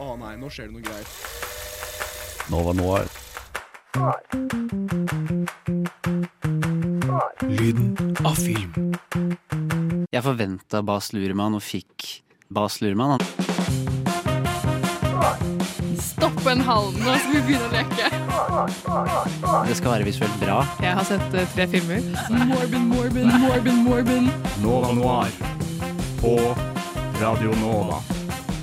Å nei, nå skjer det noe greier. Nova Noir. Lyden av film. Jeg forventa Bas Luhrmann og fikk Bas Luhrmann. Stopp en halv nå, så vi begynner å leke. Det skal være visuelt bra. Jeg har sett eh, tre filmer. Morbin, Morbin, Morbin, Morbin. Nova Noir. På Radio Nova.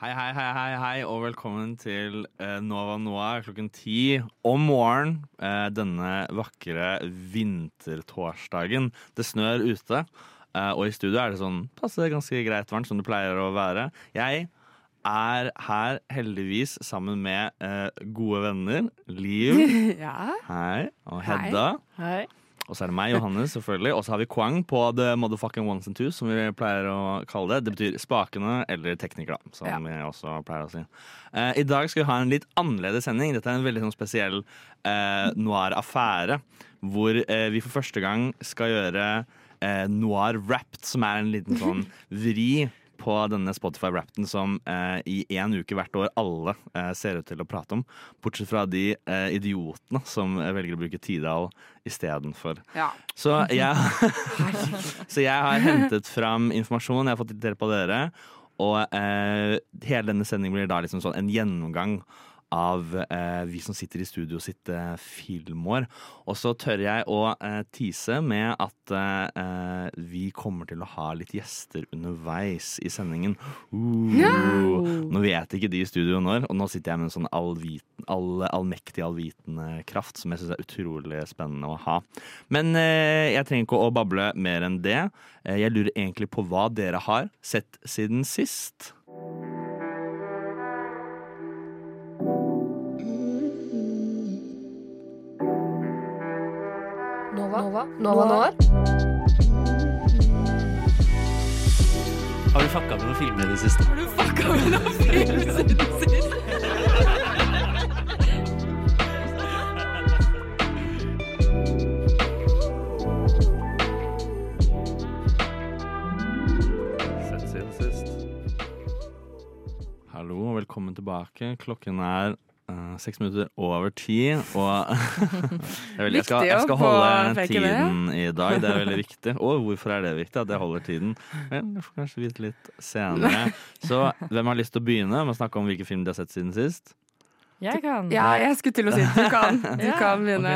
Hei, hei, hei, hei, hei, og velkommen til eh, Nova Noir klokken ti om morgenen eh, denne vakre vintertorsdagen. Det snør ute, eh, og i studio er det sånn passe ganske greit varmt, som det pleier å være. Jeg er her heldigvis sammen med gode venner. Liv, Ja. hei, og Hedda. Hei. Og så er det meg, Johannes, selvfølgelig. Og så har vi Kwang på the motherfucking ones and twos, som vi pleier å kalle det. Det betyr spakene eller teknikere, som Ja. vi også pleier å si. Eh, I dag skal vi ha en litt annerledes sending. Dette er en veldig sånn spesiell eh, noir-affære. Hvor eh, vi for første gang skal gjøre eh, noir wrapped, som er en liten sånn vri på denne Spotify-rapten som eh, i én uke hvert år alle eh, ser ut til å prate om. Bortsett fra de eh, idiotene som velger å bruke Tidal istedenfor. Ja. Så jeg, så jeg har hentet fram informasjon, jeg har fått litt hjelp av dere. Og eh, hele denne sendingen blir da liksom sånn en gjennomgang av eh, vi som sitter i studio sitt eh, filmår. Og så tør jeg å eh, tease med at eh, eh, vi kommer til å ha litt gjester underveis i sendingen. Uh, Nå vet ikke de i studio når, og nå sitter jeg med en sånn allviten, all, allmektig allvitende kraft som jeg syns er utrolig spennende å ha. Men eh, jeg trenger ikke å bable mer enn det. Eh, jeg lurer egentlig på hva dere har sett siden sist. Nova. Nova. Noir. Har du fucka med noen filmer i det siste? Har du fucka med noen film det siste? Sett siden sist. Hallo og velkommen tilbake. Klokken er seks minutter over ti. Og jeg, vil, jeg, skal, jeg skal holde tiden i dag. Det er veldig viktig. Og hvorfor er det viktig? At jeg holder tiden? Vel, jeg får kanskje vite litt senere. Så hvem har lyst til å begynne med å snakke om hvilken film de har sett siden sist? Jeg kan. ja, jeg skulle til å si. Du kan, du Ja, kan begynne.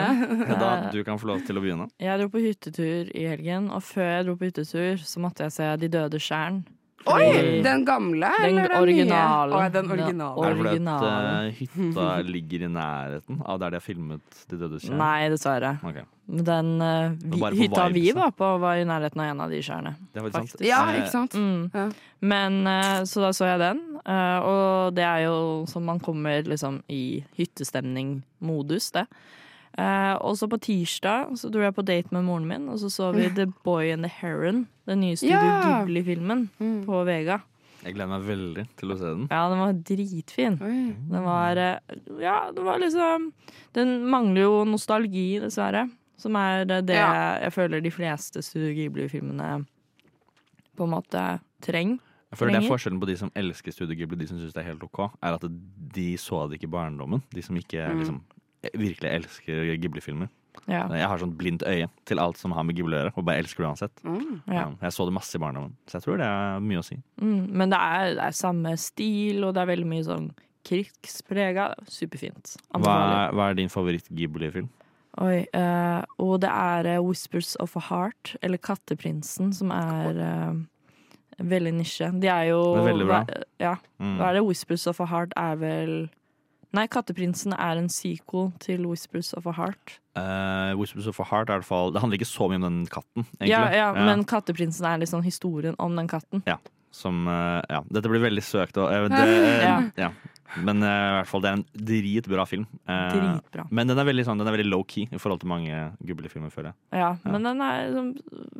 Da, du kan få lov til å begynne. Jeg dro på hyttetur i helgen, og før jeg dro på hyttetur, så måtte jeg se De døde stjern. Oi! Den gamle, Den eller den originale. nye? Å, den originale. Er det fordi at eh, hytta ligger i nærheten av der de har filmet De døde skjær? Nei, dessverre. Okay. Den uh, vi, hytta vi vibes, vi var på, var i nærheten av en av de skjærene. Det faktisk sant. Faktisk. Ja, ikke sant? Mm. Ja. Men uh, Så da så jeg den, og det er jo som man kommer liksom i hyttestemning-modus, det. Eh, og så på tirsdag så dro jeg på date med moren min, og så så vi The Boy and the Heron, den nye Studio Ja. Ghibli-filmen, Mm. på Vega. Jeg gleder meg veldig til å se den. Ja, den var dritfin. Oi. Den var eh, Ja, det var liksom Den mangler jo nostalgi, dessverre. Som er det Ja. jeg føler de fleste Studio Ghibli-filmene på en måte trenger. Jeg føler det er Forskjellen på de som elsker Studio Ghibli, de som syns det er helt OK, er at de så det ikke i barndommen. De som ikke Mm. liksom, virkelig elsker Ghibli-filmer. Ja. Jeg har sånn blindt øye til alt som har med Ghibli å gjøre, og bare elsker det uansett. Mm. Ja. Jeg så det masse i barndommen, så jeg tror det er mye å si. Mm, men det er, det er samme stil, og det er veldig mye sånn krigsprega. Superfint. Hva er, hva er din favoritt-Ghibli-film? Oi, uh, og det er eh, Whispers of a Heart, eller Katteprinsen, som er uh, veldig nisje. De er jo Det er veldig bra. hva- Ja. Mm. Hva er det? Whispers of a Heart er vel Nei, Katteprinsen er en sequel til Whispers of a Heart. Uh, Whispers of a Heart er i hvert fall Det handler ikke så mye om den katten, egentlig. Ja, ja, Men Katteprinsen er liksom historien om den katten. Som uh, Ja, dette blir veldig søkt og uh, det, Ja. ja. Men uh, i hvert fall, det er en dritbra film. Uh, Dritbra. Men den er veldig, sånn, veldig low-key i forhold til mange Ghibli-filmer før. jeg. Ja, men den er liksom,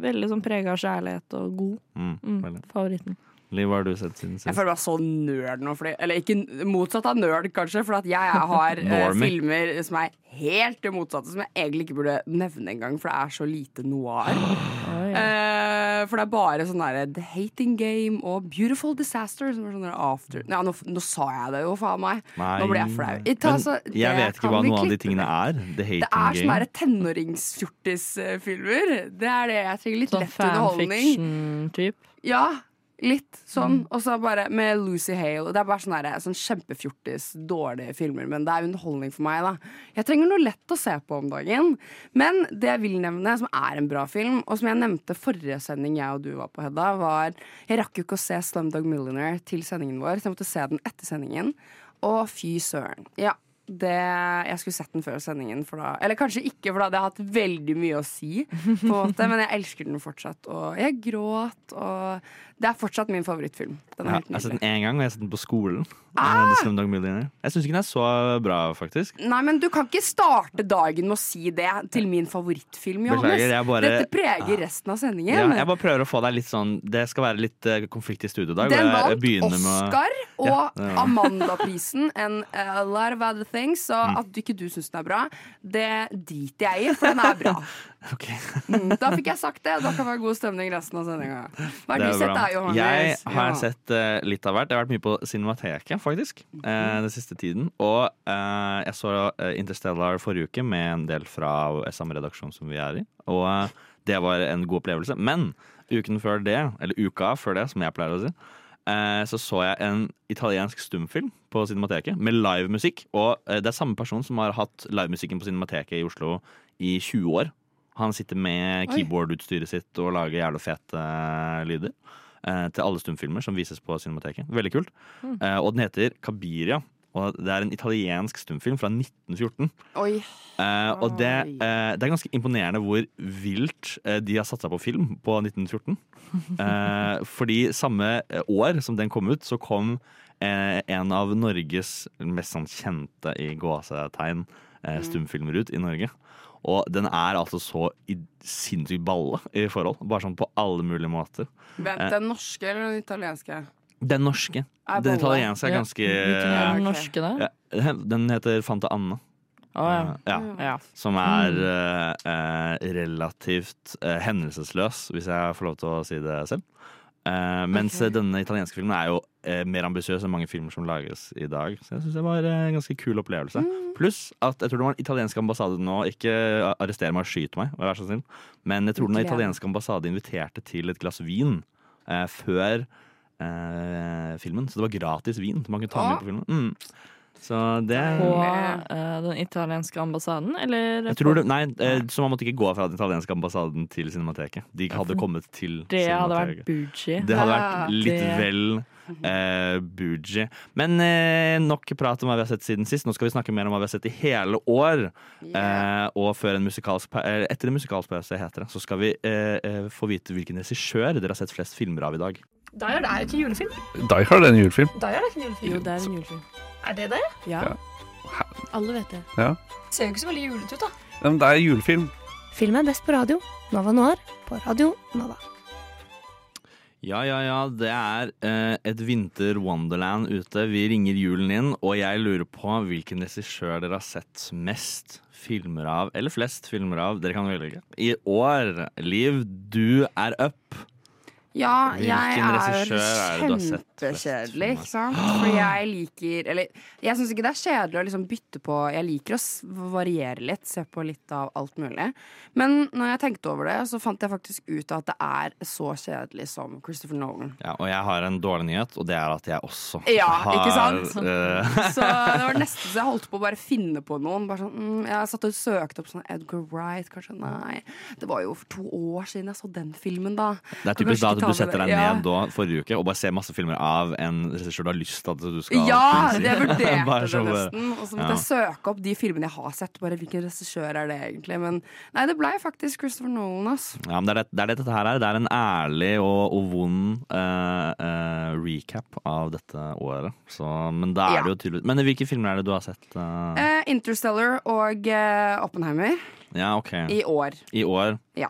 veldig sånn prega av kjærlighet og god. Mm, Mm, favoritten. Liv, hva har du sett siden Jeg føler meg så nerd nå. Fordi, eller ikke motsatt av nerd, kanskje. For at jeg har eh, filmer som er helt det motsatte, som jeg egentlig ikke burde nevne engang, for det er så lite noir. Oi. Eh, for det er bare sånn derre The Hating Game og Beautiful Disaster. Som er sånn after ja, nå, nå sa jeg det jo, faen meg. Nei. Nå ble jeg flau. Men altså, jeg vet ikke hva noen av de tingene er. The Det Hating er sånne Game. der tenåringsfjortisfilmer. Det er det jeg trenger. Litt Sånn lett underholdning. fanfiction-type. Ja, litt sånn. Mm. Og så bare med Lucy Hale. Det er bare sånne der, sånn kjempefjortis, dårlige filmer, men det er underholdning for meg, da. Jeg trenger noe lett å se på om dagen. Men det jeg vil nevne, som er en bra film, og som jeg nevnte forrige sending jeg og du var på, Hedda, var Jeg rakk jo ikke å se Slumdog Millionaire til sendingen vår, så jeg måtte se den etter sendingen. Og fy søren. Ja. Det, jeg skulle sett den før sendingen, for da, eller kanskje ikke, for da hadde jeg hatt veldig mye å si. På måte, Men jeg elsker den fortsatt. Og jeg gråt. Og det er fortsatt min favorittfilm. Den Ja, jeg har sett den én gang, og jeg har sett den på skolen. Ah! Jeg syns ikke den er så bra, faktisk. Nei, men du kan ikke starte dagen med å si det til min favorittfilm, Johannes. Beklager, bare- Dette preger resten av sendingen. Ja, jeg bare prøver å få deg litt sånn Det skal være litt eh, konflikt i studio i dag. Den vant Oscar med og Ja, Amandaprisen and a lot of other things. Så Mm. at ikke du syns den er bra, det driter jeg i, for den er bra. Ok. Mm, da fikk jeg sagt det, og da kan det være god stemning resten av sendinga. Hva har du sett da, Johannes? Jeg har Ja. sett uh, litt av hvert. Jeg har vært mye på Cinemateket, faktisk, eh, den siste tiden. Og uh, jeg så Interstellar forrige uke med en del fra samme redaksjon som vi er i. Og det var en god opplevelse. Men uken før det, eller uka før det, som jeg pleier å si, så så jeg en italiensk stumfilm på Cinemateket med livemusikk. Og eh, det er samme person som har hatt livemusikken på Cinemateket i Oslo i 20 år. Han sitter med keyboardutstyret sitt og lager jævlig fete eh, lyder. eh, til alle stumfilmer som vises på Cinemateket. Veldig kult. Mm. og den heter Kabiria. Og det er en italiensk stumfilm fra 1914. Oi. Eh, og det, eh, det er ganske imponerende hvor vilt eh, de har satsa på film på 1914. Eh, fordi samme eh, år som den kom ut, så kom en av Norges mest sånn kjente i gåsetegn eh, stumfilmer ut i Norge. Og den er altså så sinnssykt balle i forhold. Bare sånn på alle mulige måter. Vent, den norske eller den italienske? Den norske. Den italienske er ganske er den norske, da? ja, Den heter Fanta Anna. Å ja. Ja. ja. Som er eh, eh, relativt eh, hendelsesløs, hvis jeg får lov til å si det selv. Eh, mens okay. denne italienske filmen er jo eh, mer ambisiøs enn mange filmer som lages i dag. Så jeg syns det var en ganske kul opplevelse. Mm. Pluss at jeg tror det var den italienske ambassade nå Ikke arrester meg og skyt meg, vær så snill. Men jeg tror den italienske ambassade inviterte til et glass vin før eh, filmen. Så det var gratis vin. Man kunne ta med på filmen. Mm. Så det På eh, den italienske ambassaden, eller? jeg tror det, nei, eh, så man måtte ikke gå fra den italienske ambassaden til Cinemateket. De hadde kommet til Det hadde vært Cinemateket. bougie. Det hadde vært litt det- vel eh, bougie. Men eh, nok prat om hva vi har sett siden sist. Nå skal vi snakke mer om hva vi har sett i hele år. Yeah. Eh, og før en musikalsk, pa- eh, etter en musikalsk pause, heter det, så skal vi eh, eh, få vite hvilken regissør dere har sett flest filmer av i dag. Die Hard er jo ikke julefilm. Die Hard er en julefilm. Die Hard er ikke en julefilm. Jo, det er en julefilm. Er det det? Ja. Ja. Alle vet det. Ja. Ser jo ikke så veldig julete ut, da. Men det er julefilm. Film er best på radio. Nova Noir på Radio Nova. Ja, ja, ja. Det er eh, et vinter-wonderland ute. Vi ringer julen inn, og jeg lurer på hvilken regissør dere har sett mest filmer av, eller flest filmer av. Dere kan velge. I år, Liv, du er up. Ja, jeg er du flest kjempekjedelig, ikke sant? For jeg liker Eller jeg syns ikke det er kjedelig å liksom bytte på Jeg liker å variere litt, se på litt av alt mulig. Men når jeg tenkte over det, så fant jeg faktisk ut at det er så kjedelig som Christopher Nolan. Ja, og jeg har en dårlig nyhet, og det er at jeg også Ja, har ikke sant? eh, Så det var nesten så jeg holdt på å bare finne på noen. Bare sånn, mm, jeg satt og søkte opp sånn Edgar Wright. Kanskje nei. Det var jo for to år siden jeg så den filmen, da. det er typisk da at du setter det. deg Ja. ned da, forrige uke og bare ser masse filmer av en regissør du har lyst til at du skal Ja, Si. jeg vurderte det så bare- nesten. Og så måtte Ja. jeg søke opp de filmene jeg har sett. Bare Hvilken regissør er det egentlig? Men nei, det blei faktisk Christopher Nolan. Altså. Ja, men det er det, det er det dette her er. Det er en ærlig og, og vond uh, uh, recap av dette året. Så, men da er Ja. det jo tydelig Men hvilke filmer er det du har sett? Uh... Interstellar og Oppenheimer ja, ok. i år. I år? Ja.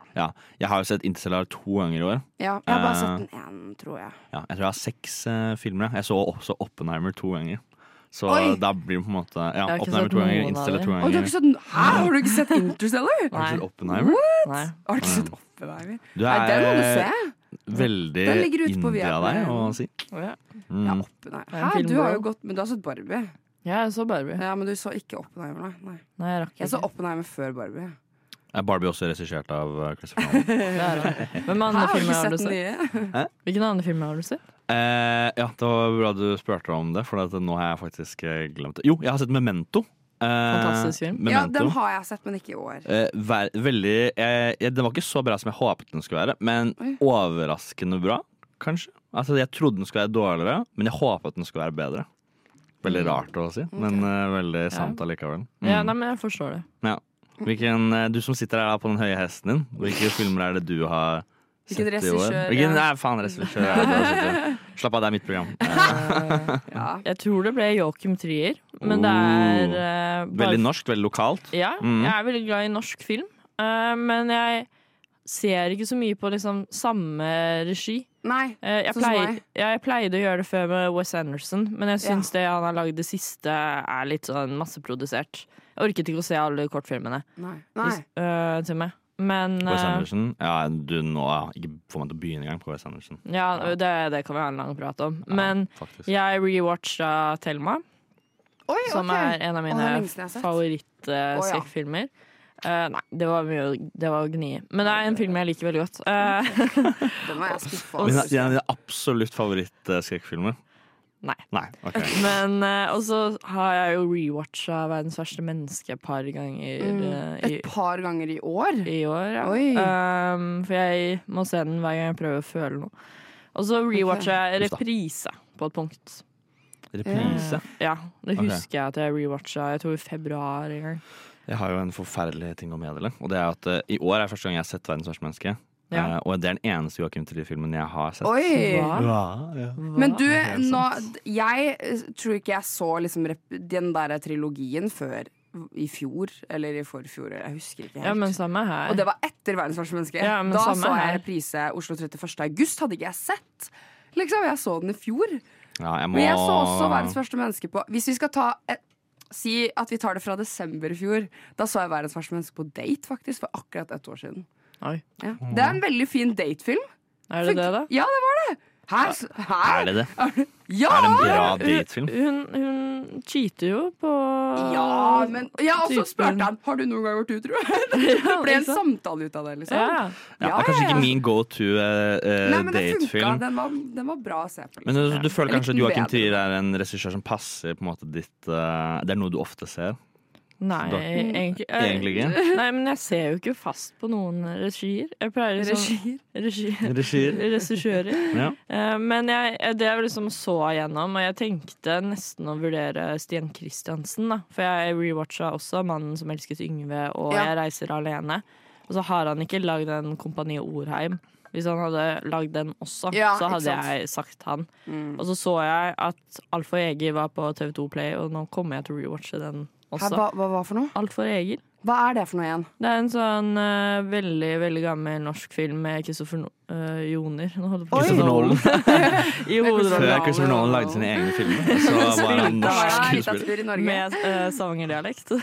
Jeg har jo sett Interstellar to ganger i år. Ja, jeg har bare Eh. sett den én, tror jeg. Ja, jeg tror jeg har seks uh, filmer. Jeg så også Oppenheimer to ganger. Så Oi. da blir det på en måte Ja, Oppenheimer to ganger, Interstellar to to Oi, du har ganger. ikke sett, hæ, har du ikke sett Interstellar? Har du sett Oppenheimer? Nei. Har du ikke sett Oppenheimer? Du Nei, den må du se. veldig av deg å si. Ja. Mm. Ja, Oppenheimer. Er Hæ, du har jo gått Men du har sett Barbie. Ja, jeg så Barbie. Ja, Men du så ikke Oppenheimer, nei. nei. Nei, jeg rakk ikke. Jeg så. Oppenheimer før Barbie. Er Barbie også regissert av Chris Christopher Nolan? Er. Hvem Hæ, andre du filmer ikke har du sett nye? Hvilken andre filmer har du sett? Eh, ja, det var bra du spurte om det, for nå har jeg faktisk eh, glemt det. Jo, jeg har sett Memento. Eh, Fantastisk film. Ja, den har jeg sett, men ikke i år. Eh, ver veldig eh, Den var ikke så bra som jeg håpet den skulle være, men Oi. overraskende bra, kanskje. Altså, Jeg trodde den skulle være dårligere, men jeg håpet den skulle være bedre. Veldig rart å si, men uh, veldig sant allikevel. Mm. Ja, nei, men jeg forstår det. Ja. Hvilken, eh, du som sitter her på den høye hesten din, hvilke filmer er det du har sett Hvilken i år? Hvilken, ja. Nei, faen, regissør. er det du har sett? Slapp av, det er mitt program. Eh, Ja. Jeg tror det ble Joachim Trier, men det er uh, bare- Veldig norsk, veldig lokalt. Ja, Mm. jeg er veldig glad i norsk film, uh, men jeg ser ikke så mye på liksom samme regi. Nei. Eh, jeg, Sånn som meg. ja, jeg pleide å gjøre det før med Wes Anderson, men jeg syns det han har lagd det siste, er litt sånn masseprodusert. Jeg orket ikke å se alle kortfilmene Nei. Nei. eh, til meg. Men Wes eh, Anderson. Ja, du nå ja, Ikke få meg til å begynne engang på Wes Anderson. ja, det, det kan vi ha en lang prat om. Men Ja, jeg rewatcha Thelma, Oi, som okay. er en av mine er lenge Eh, nei, det var mye Det var å gni. Men det er en film jeg liker veldig godt. Uh, Den var jeg skuffa Min, over. en av dine absolutt favorittskrekkfilmer? Nei. Nei, okay. Men uh, Og så har jeg jo rewatcha 'Verdens verste menneske' et par ganger Mm. eh, i, Et par ganger i år? i år. Ja. Oi. Um, for jeg må se den hver gang jeg prøver å føle noe. Og så rewatcha jeg reprise på et punkt. Reprise. Ja, det husker husker jeg at jeg rewatcha jeg tror i februar en gang. Jeg har jo en forferdelig ting å meddele. Og det er at uh, I år er første gang jeg har sett 'Verdens verste menneske'. Ja. Uh, og det er den eneste Joakim Trier-filmen jeg har sett. Oi! Hva? Ja, Hva? Men du, nå Jeg eh, tror ikke jeg så liksom rep- den der trilogien før i fjor, eller i forfjor. Jeg husker ikke helt. Ja, men samme her. Og det var etter Verdens verste menneske. Ja, men da samme så jeg her. reprise Oslo 31. august. Hadde ikke jeg sett. Liksom, Jeg så den i fjor. Ja, jeg må Men jeg så også Verdens verste menneske på Hvis vi skal ta et, Si at vi tar det fra desember i fjor. Da så jeg Verdens verste menneske på date, faktisk, for akkurat ett år siden. Oi. Ja. Det er en veldig fin datefilm. Er det det, da? Ja, det var det! Her, her. Er det det? Ja! Er det en bra datefilm? Hun, hun cheater jo på Ja, men ja, og så spurte han Har du noen gang vært utro. det ble en samtale ut av det, liksom. Ja. Ja, Ja, det er kanskje ja, ja. ikke min go to eh, Nei, men det funka. datefilm. Den var, den var bra å se på. Men Liksom. du, du føler kanskje at Joakim. Trier er en regissør som passer på en måte ditt uh, Det er noe du ofte ser? Nei, Da- egentlig, Egentlig ikke? Nei, men jeg ser jo ikke fast på noen regier. Jeg pleier liksom Regier. Regi- Regier? Regissører. Ja. Eh, Men jeg, det jeg liksom så igjennom, og jeg tenkte nesten å vurdere Stian Kristiansen. Da. For jeg rewatcha også 'Mannen som elsket Yngve' og Ja. 'Jeg reiser alene'. Og så har han ikke lagd en Kompani Orheim. Hvis han hadde lagd den også, Ja, så hadde jeg sagt han. Mm. Og så så jeg at Alf og Egil var på TV2 Play, og nå kommer jeg til å rewatche den Også. hva, hva hva for noe? Alt for Egil. Hva er det for noe igjen? Det er en sånn uh, veldig veldig gammel norsk film med Kristoffer no uh, Joner. Nå holder på Christopher Nolan. I hovedrollen. Før Christopher Nolan lagde sine egne filmer, så var han norsk skuespiller. litteratur i Norge. Med uh, savangerdialekt.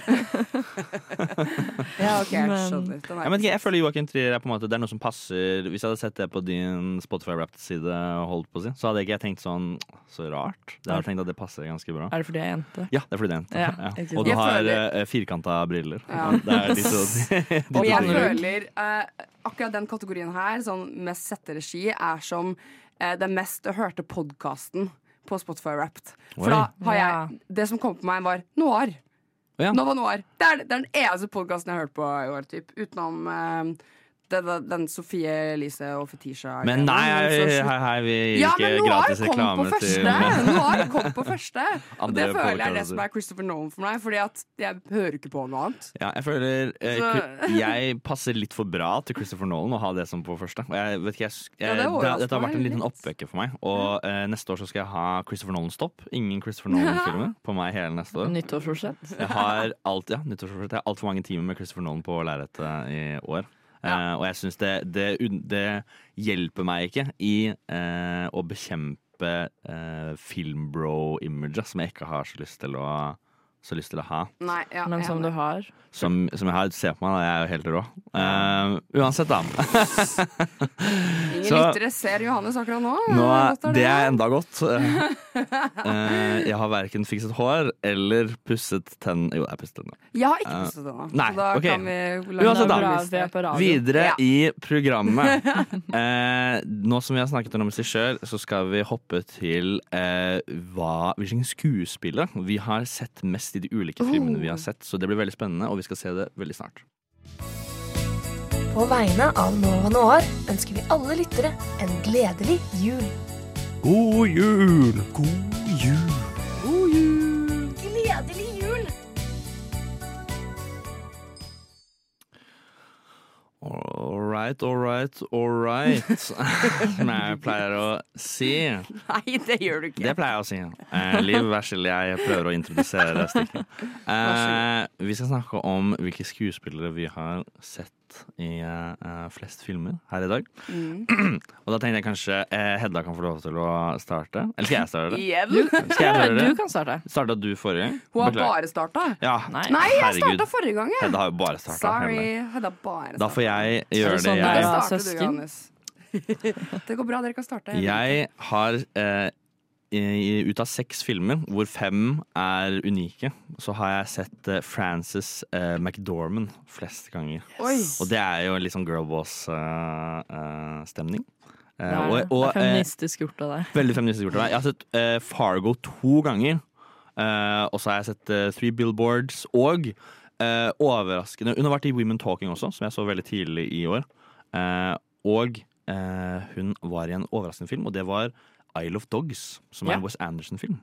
Ja, ok, jeg Men- skjønner. Er Jeg, ikke, jeg føler Joakim Trier er på en måte Det er noe som passer Hvis jeg hadde sett det på din Spotify-rapped-side holdt på å si, så hadde ikke jeg tenkt sånn så rart. Jeg hadde tenkt at det passer ganske bra. Er det fordi jeg er jente? Ja, det er fordi jeg er jente. Ja, Ja. Og du har uh, firkanta briller. Ja. Det er Og jeg føler eh, akkurat den kategorien her, sånn mest setteregi, er som eh, den mest hørte podkasten på Spotify Wrapped. For da har jeg Det som kom på meg, var Noir. Ja. Nova Noir. Det er, det er den eneste podkasten jeg har hørt på i år, typ. Utenom eh, det, den Sofie Elise og Fetisha Men nei, hei, Så slutt. hei, hei, vi gir Ja, ikke gratis reklame til første! Noir kommet på første Og det føler jeg er det som er Christopher Nolan for meg, Fordi at jeg hører ikke på noe annet. Ja, jeg føler eh, Jeg passer litt for bra til Christopher Nolan å ha det som på første. Og jeg vet ikke, jeg, jeg, Ja, det det, Dette har vært en liten oppvekker for meg. Og eh, neste år så skal jeg ha Christopher Nolan-stopp. Ingen Christopher Nolan-filmer på meg hele neste år. Nyttårsforsett. Jeg har alt, ja, nyttårsforsett. Jeg har altfor mange timer med Christopher Nolan på lerretet i år. Eh, og jeg syns det, det, det hjelper meg ikke i eh, å bekjempe uh, filmbro-imaget som jeg ikke har så lyst til å, så lyst til å ha. Nei, ja, Men som du har. Som, som jeg har, Se på meg, da. Jeg er jo helt rå. Eh, uansett, da. Ingen lyttere ser Johannes akkurat nå. Nå det er enda godt. Eh, jeg har verken fikset hår eller pusset tenn Jo, jeg har pusset tennene. Jeg har ikke pusset det Uh, nei, så da ok. kan vi Uansett, da. bra, er. Videre Ja. i programmet. Eh, nå som vi har snakket om regissør, så skal vi hoppe til eh, hva, hvilken skuespiller vi har sett mest i de ulike filmene vi har sett. Så det blir veldig spennende, og vi skal se det veldig snart. På vegne av Nova Noir ønsker vi alle lyttere en gledelig jul. God jul! God jul! God jul! Gledelig jul! All right, all right, all right. Som jeg pleier å si. Nei, det gjør du ikke. Det pleier jeg å si. Eh, Liv, vær så snill, jeg prøver å introdusere stikket. Eh, vi skal snakke om hvilke skuespillere vi har sett i uh, flest filmer her i dag. Mm. Og da tenkte jeg kanskje uh, Hedda kan få lov til å starte. Eller skal jeg starte det? Igjen? Skal jeg gjøre Du kan starte. Starta du forrige gang? Hun har Beklager. bare starta. Ja, Nei. Nei, jeg starta forrige gang. jeg. Hedda har jo bare starta. Sorry. Hedda bare Da får jeg gjøre det sånn det jeg starter du. Johannes. Det går bra, dere kan starte. Jeg har eh, i, ut av seks filmer, hvor fem er unike, så har jeg sett uh, Frances uh, McDormand flest ganger. Yes. Og det er jo litt sånn girlboss-stemning. Det er, det. det er feministisk gjort av deg. veldig feministisk gjort av deg. Jeg har sett eh, Fargo to ganger. Eh, og så har jeg sett eh, Three Billboards og eh, overraskende Hun har vært i Women Talking også, som jeg så veldig tidlig i år. Eh, og eh, hun var i en overraskende film, og det var Isle of Dogs, som er Ja. en Wes Anderson-film.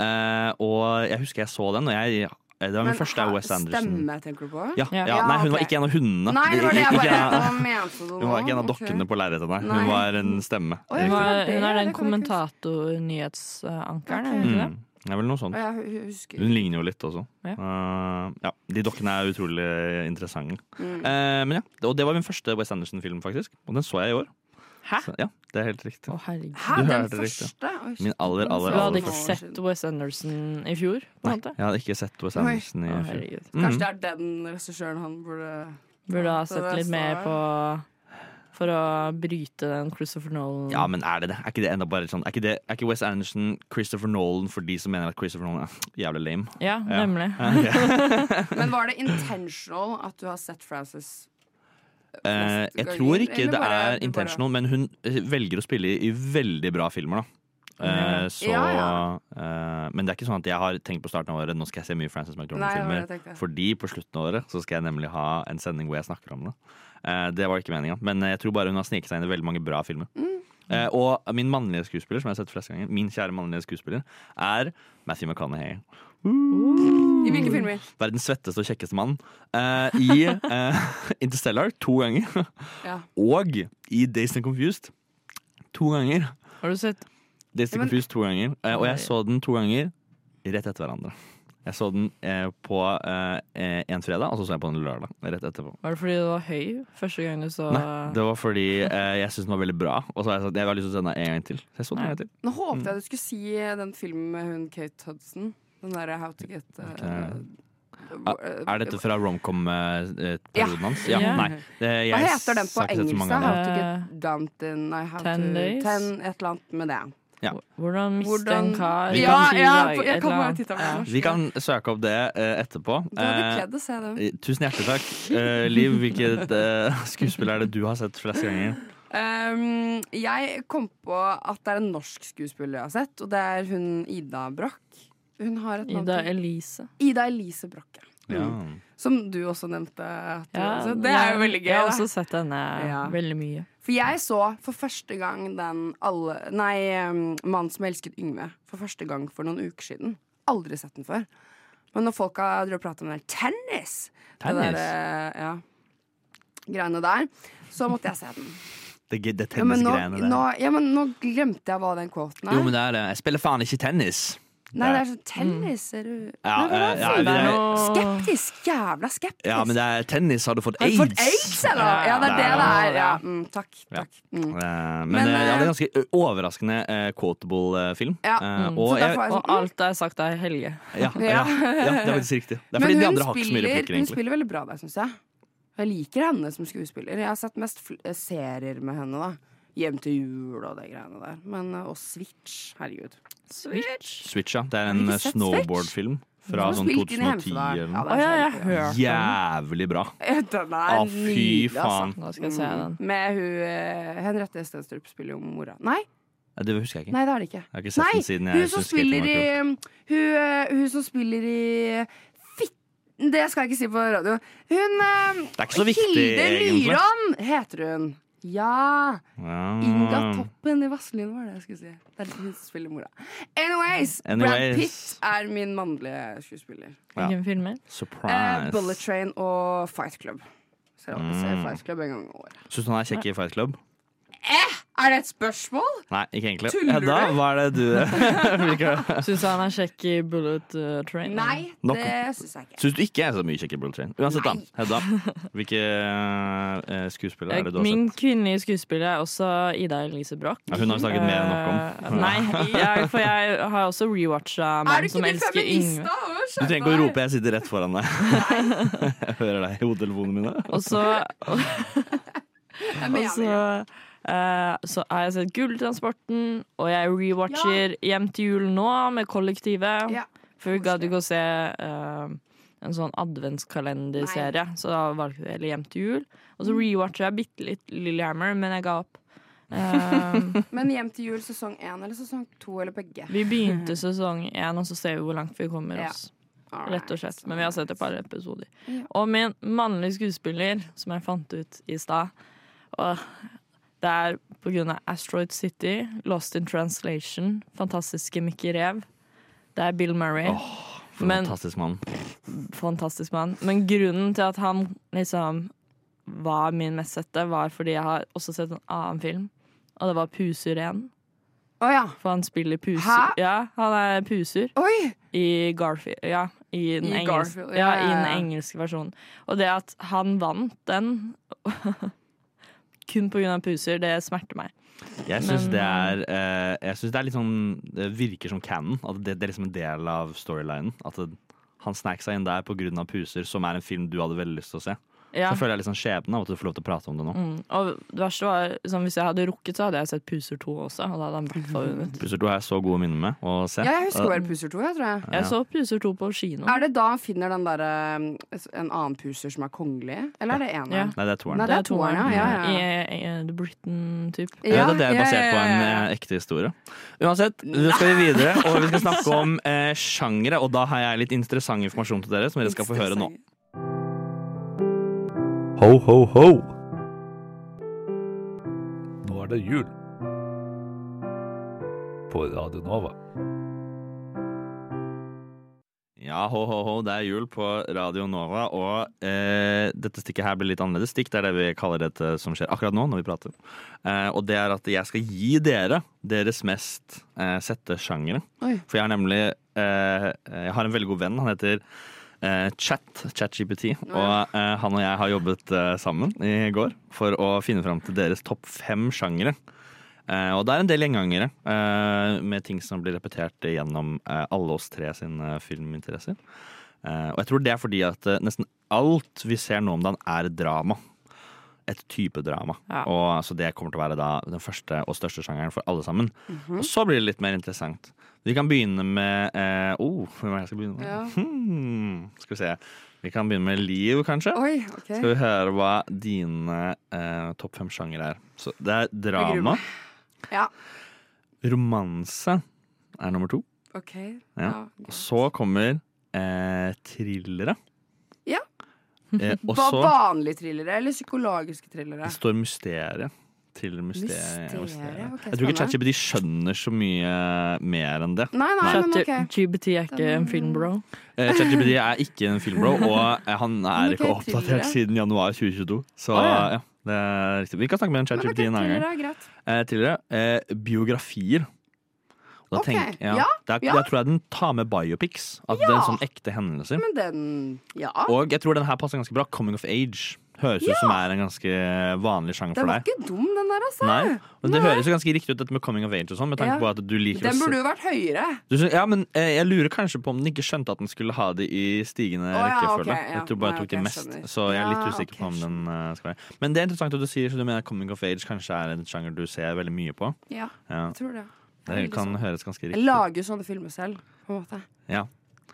Uh, og jeg husker jeg så den, og jeg det var min første Wes Anderson. Stemme, tenker du på? Ja, Ja. ja, nei, hun okay. var ikke en av hundene. Nei, det var det jeg bare mente? Hun var ikke en av dokkene dokkene på lerretet, nei. Hun var en stemme. Oi, Hun var hun er den kommentator-nyhetsankeren, er hun Mm. ikke det? Det er vel noe sånt. Hun ligner jo litt også. Ja. Uh, ja, De dokkene er utrolig interessante. Mm. Uh, men ja, Og det var min første Wes Anderson-film, faktisk. Og den så jeg i år. Hæ? Så, ja, det er helt riktig. Å, herregud. Hæ, Du den hørte det riktig. første? Oi, Min aller, aller, Du hadde aller ikke første. sett. Wes Anderson i fjor? på Nei, en måte? jeg hadde ikke sett Wes Anderson i Å, fjor. herregud. Mm. Kanskje det er den regissøren han burde Burde ha sett litt mer på For å bryte den Christopher Nolan Ja, men er det det? Er ikke det enda bare sånn Er ikke, det, er ikke Wes Anderson Christopher Nolan for de som mener at Christopher Nolan er jævlig lame? Ja, Ja. nemlig. Ja. Men var det intentional at du har sett Frances Eh, jeg tror ikke det er intentional, men hun eh, velger å spille i, veldig bra filmer, da. Eh, så Ja, ja. eh, Men det er ikke sånn at jeg har tenkt på starten av året Nå skal jeg se mye Frances McDormand-filmer. Fordi på slutten av året så skal jeg nemlig ha en sending hvor jeg snakker om det. Eh, det var ikke meninga, men jeg tror bare hun har sneket seg inn i veldig mange bra filmer. Mm. Eh, og min mannlige skuespiller, som jeg har sett flest ganger, min kjære mannlige skuespiller, er Matthew McConaughey. I hvilke filmer? Verdens svetteste og kjekkeste mann. Eh, I eh, Interstellar to ganger. Ja. Og i Days and Confused to ganger. Har du sett Days and Ja, men- Confused to ganger. Eh, og jeg så den to ganger rett etter hverandre. Jeg så den eh, på eh, en fredag, og så så jeg på den lørdag. Rett etterpå. Var det fordi du var høy første gang du så Nei, det var fordi eh, jeg syntes den var veldig bra. Og så har jeg sagt jeg har lyst til å se den en gang til. Så jeg så den en gang til. Nå håpet jeg du skulle si den filmen med hun Kate Hudson. Den derre How to get uh, Ah, Er dette fra romcom-perioden hans? Ja. Ja. Nei. Det, jeg Hva heter den på engelsk? How to Eh, get dumped in nei, how Ten to, days? Ten, et eller annet med det. Hvordan miste en kar Ja, ja, kan Ja. Vi kan søke opp det uh, etterpå. Eh, pledd å se det. eh, tusen hjertelig takk. Uh, Liv, hvilket uh, skuespill er det du har sett flest ganger? Um, jeg kom på at det er en norsk skuespiller jeg har sett, og det er hun Ida Broch. Hun har et navn Ida Elise. Ida Elise Brokke. ja. Ja. Mm. Som du også nevnte. Du, Ja, så det er jo veldig gøy. Jeg har også sett henne Ja. veldig mye. For jeg så for første gang den alle Nei, 'Mannen som elsket Yngve' for første gang for noen uker siden. Aldri sett den før. Men når folk har drevet og pratet om den der tennis, Tennis? Det der, eh, ja, greiene der, så måtte jeg se den. Det, det Ja, tennisgreiene der. nå, ja, men nå glemte jeg hva den quoten er. Jo, men det er det. Jeg spiller faen ikke tennis. Nei, det er sånn tennis, er du Ja, Nei, hva er eh, det ja, for det noe? er- Skeptisk. Jævla skeptisk. Ja, men det er tennis. Har du fått Har du aids? fått aids, eller? Ja, det er det det er. Ja, mm, takk. Takk. Mm. Eh, Men, Men, eh, ja, det er en ganske overraskende eh, quotable eh, film. Ja, Mm. og, jeg, er Og mm. alt er sagt av Helge. ja, ja, ja, det er faktisk riktig. Det er fordi de andre har ikke så mye spiller, egentlig. hun spiller veldig bra der, syns jeg. Jeg liker henne som skuespiller. Jeg har sett mest fl serier med henne. da Hjem til jul og de greiene der. Men, og Switch. Herregud. Switch. Switch, ja. Det er en eh, snowboardfilm fra sånn spilt inn i 2010 eller Ja, noe. ja, jeg den. Jævlig bra. Den er ah, fy faen. altså. Nå skal jeg se den. Med hun eh, Henriette Stenstrup spiller jo mora. Nei, Det husker jeg ikke. nei, det er det ikke. Jeg har ikke sett Nei, den siden hun som spiller i hun, eh, hun som spiller i Fitten Det skal jeg ikke si på radio. Hun Det er ikke så viktig, Hilde Lyron Lyran heter hun. Ja. Ja. Inga Toppen i Vazelina var det jeg skulle si. Det er hun som spiller mora. Anyways, Brad Pitt er min mannlige skuespiller. Ja. Hvilken film Eh, Surprise. Bullet Train og Fight Club. Ser alltid ser Mm. Fight Club en gang i året. Syns du han er kjekk i Fight Club? Er det et spørsmål? Nei, ikke egentlig. Tuller Hedda, du? hva er det du Syns han er kjekk i Bullet uh, Train? Nei, Nok. det syns jeg ikke. Syns du ikke er så mye kjekk i Bullet Train? Uansett, da. Hedda, hvilke uh, skuespillere er det du har Min sett? kvinnelige skuespiller er også Ida Elise Broch. Ja, hun har vi snakket mer enn nok om. Eh, nei, jeg, for jeg har også rewatcha Mann du som min elsker feminist, Yngve. da? Du trenger ikke å rope, jeg sitter rett foran deg. jeg hører deg i hodetelefonene mine. Og så, Jeg og mener så, det. eh, så har jeg sett Gulltransporten, og jeg rewatcher Hjem til jul nå med kollektivet. Ja, For vi gadd ikke å se eh, en sånn adventskalenderserie, så da valgte vi Hjem til jul. Og så rewatcher jeg bitte litt Lillehammer, men jeg ga opp. Um, Men Hjem til jul sesong én eller sesong to eller begge? vi begynte sesong én, og så ser vi hvor langt vi kommer Ja. oss. Rett og slett. Men vi har sett et par episoder. Ja. Og min mannlige skuespiller, som jeg fant ut i stad og Det er av Asteroid City, Lost in Translation, fantastiske Mickey Rev. Det er Bill Murray. For Men- fantastisk mann. Fantastisk mann. Men grunnen til at han liksom var min mest sette, var fordi jeg har også sett en annen film, og det var Puser 1. Å ja. For han spiller Puser. Hæ? Ja, han er Puser. Oi! I Garfield, ja. I den, I engelske, Garfield, ja, ja, ja, i den engelske versjonen. Og det at han vant den kun av puser, det smerter meg. Jeg syns det eh, det er litt sånn Det virker som canon. At det, det er liksom en del av storylinen. At det, han snek seg inn der pga. puser, som er en film du hadde veldig lyst til å se. Ja. Så føler jeg litt sånn skjebne av at du får lov til å prate om det nå. Mm. Og det verste var sånn, Hvis jeg hadde rukket, så hadde jeg sett Puser 2 også. Og da hadde han hvert vunnet. Puser 2 har jeg så gode minner med å se. Ja, jeg husker vel Puser 2, jeg tror jeg. Jeg så Puser 2 på kino. Er det da han finner den der, eh, en annen puser som er kongelig? Eller er det eneren? Ja. Nei, det er toeren. Nei, det er toeren, ja. ja, ja. I, i The Britain-type. Ja, det er basert ja, på en eh, ekte historie. Uansett, nå skal vi videre, og vi skal snakke om eh, sjangere. Og da har jeg litt interessant informasjon til dere, som dere skal få høre nå. Ho, ho, ho! Nå er det jul. På Radio Nova. Ja, ho, ho, ho, det er jul på Radio Nova, og eh, dette stikket her blir litt annerledes stikk. Det er det vi kaller dette som skjer akkurat nå, når vi prater. Eh, og det er at jeg skal gi dere deres mest eh, sette sjangere. For jeg har nemlig eh, Jeg har en veldig god venn. Han heter eh, Chat, ChatGPT. Og eh, han og jeg har jobbet eh, sammen i går for å finne fram til deres topp fem sjangere. Eh, og det er en del gjengangere eh, med ting som blir repetert gjennom eh, alle oss tre sine filminteresser. Eh, og jeg tror det er fordi at eh, nesten alt vi ser nå om dagen, er drama. Et type drama. Ja. Og så det kommer til å være da den første og største sjangeren for alle sammen. Og så blir det litt mer interessant. Vi kan begynne med eh, oh, Hvem er det jeg skal begynne med? Ja. Hmm, skal vi se. Vi kan begynne med Liv, kanskje. Oi, okay. Skal vi høre hva dine eh, topp fem sjangere er. Så det er drama. Ja, Romanse er nummer to. ok. Ja. Ja. Og så kommer eh, thrillere. Ja. Eh, også, vanlige thrillere eller psykologiske thrillere? det står mysteriet. Thriller mysteriet. Mysteriet, Okay, Jeg tror ikke. ChatGPT skjønner så mye mer enn det. Nei, nei, men ok. ChatGPT er ikke en filmbro. Eh, ChatGPT er ikke en filmbro, og eh, han er Men ikke oppdatert thrillere. siden januar 2022. Så oh, ja. ja, det er riktig. Vi kan snakke med en Men ChatGPT en annen gang. thrillere. Eh, tidligere. Eh, biografier. Da okay. tenk, ja, ja, det er, ja. Jeg tror jeg den tar med biopics. At det er en sånn ekte hendelse. Men den Ja. Og jeg tror den her passer ganske bra. Coming of age. Høres ut som er en ganske vanlig sjanger for Den for var deg. ikke dum, den der, altså. Nei, og Det høres jo ganske riktig ut, dette med coming of age og sånn, med tanke på at du liker Den burde jo vært høyere. du, Ja, men eh, jeg lurer kanskje på om den ikke skjønte at den skulle ha det i stigende oh, ja, rekkefølge. Okay, ja. Jeg tror bare jeg tok okay, det mest, skjønner. så jeg er litt Ja, usikker ok, på om den uh, skal være Men det er interessant at du sier så du mener coming of age kanskje er en sjanger du ser veldig mye på. Ja, Ja, jeg tror det. Det kan sånn. høres ganske riktig ut. lager jo sånne filmer selv, på en måte. Ja.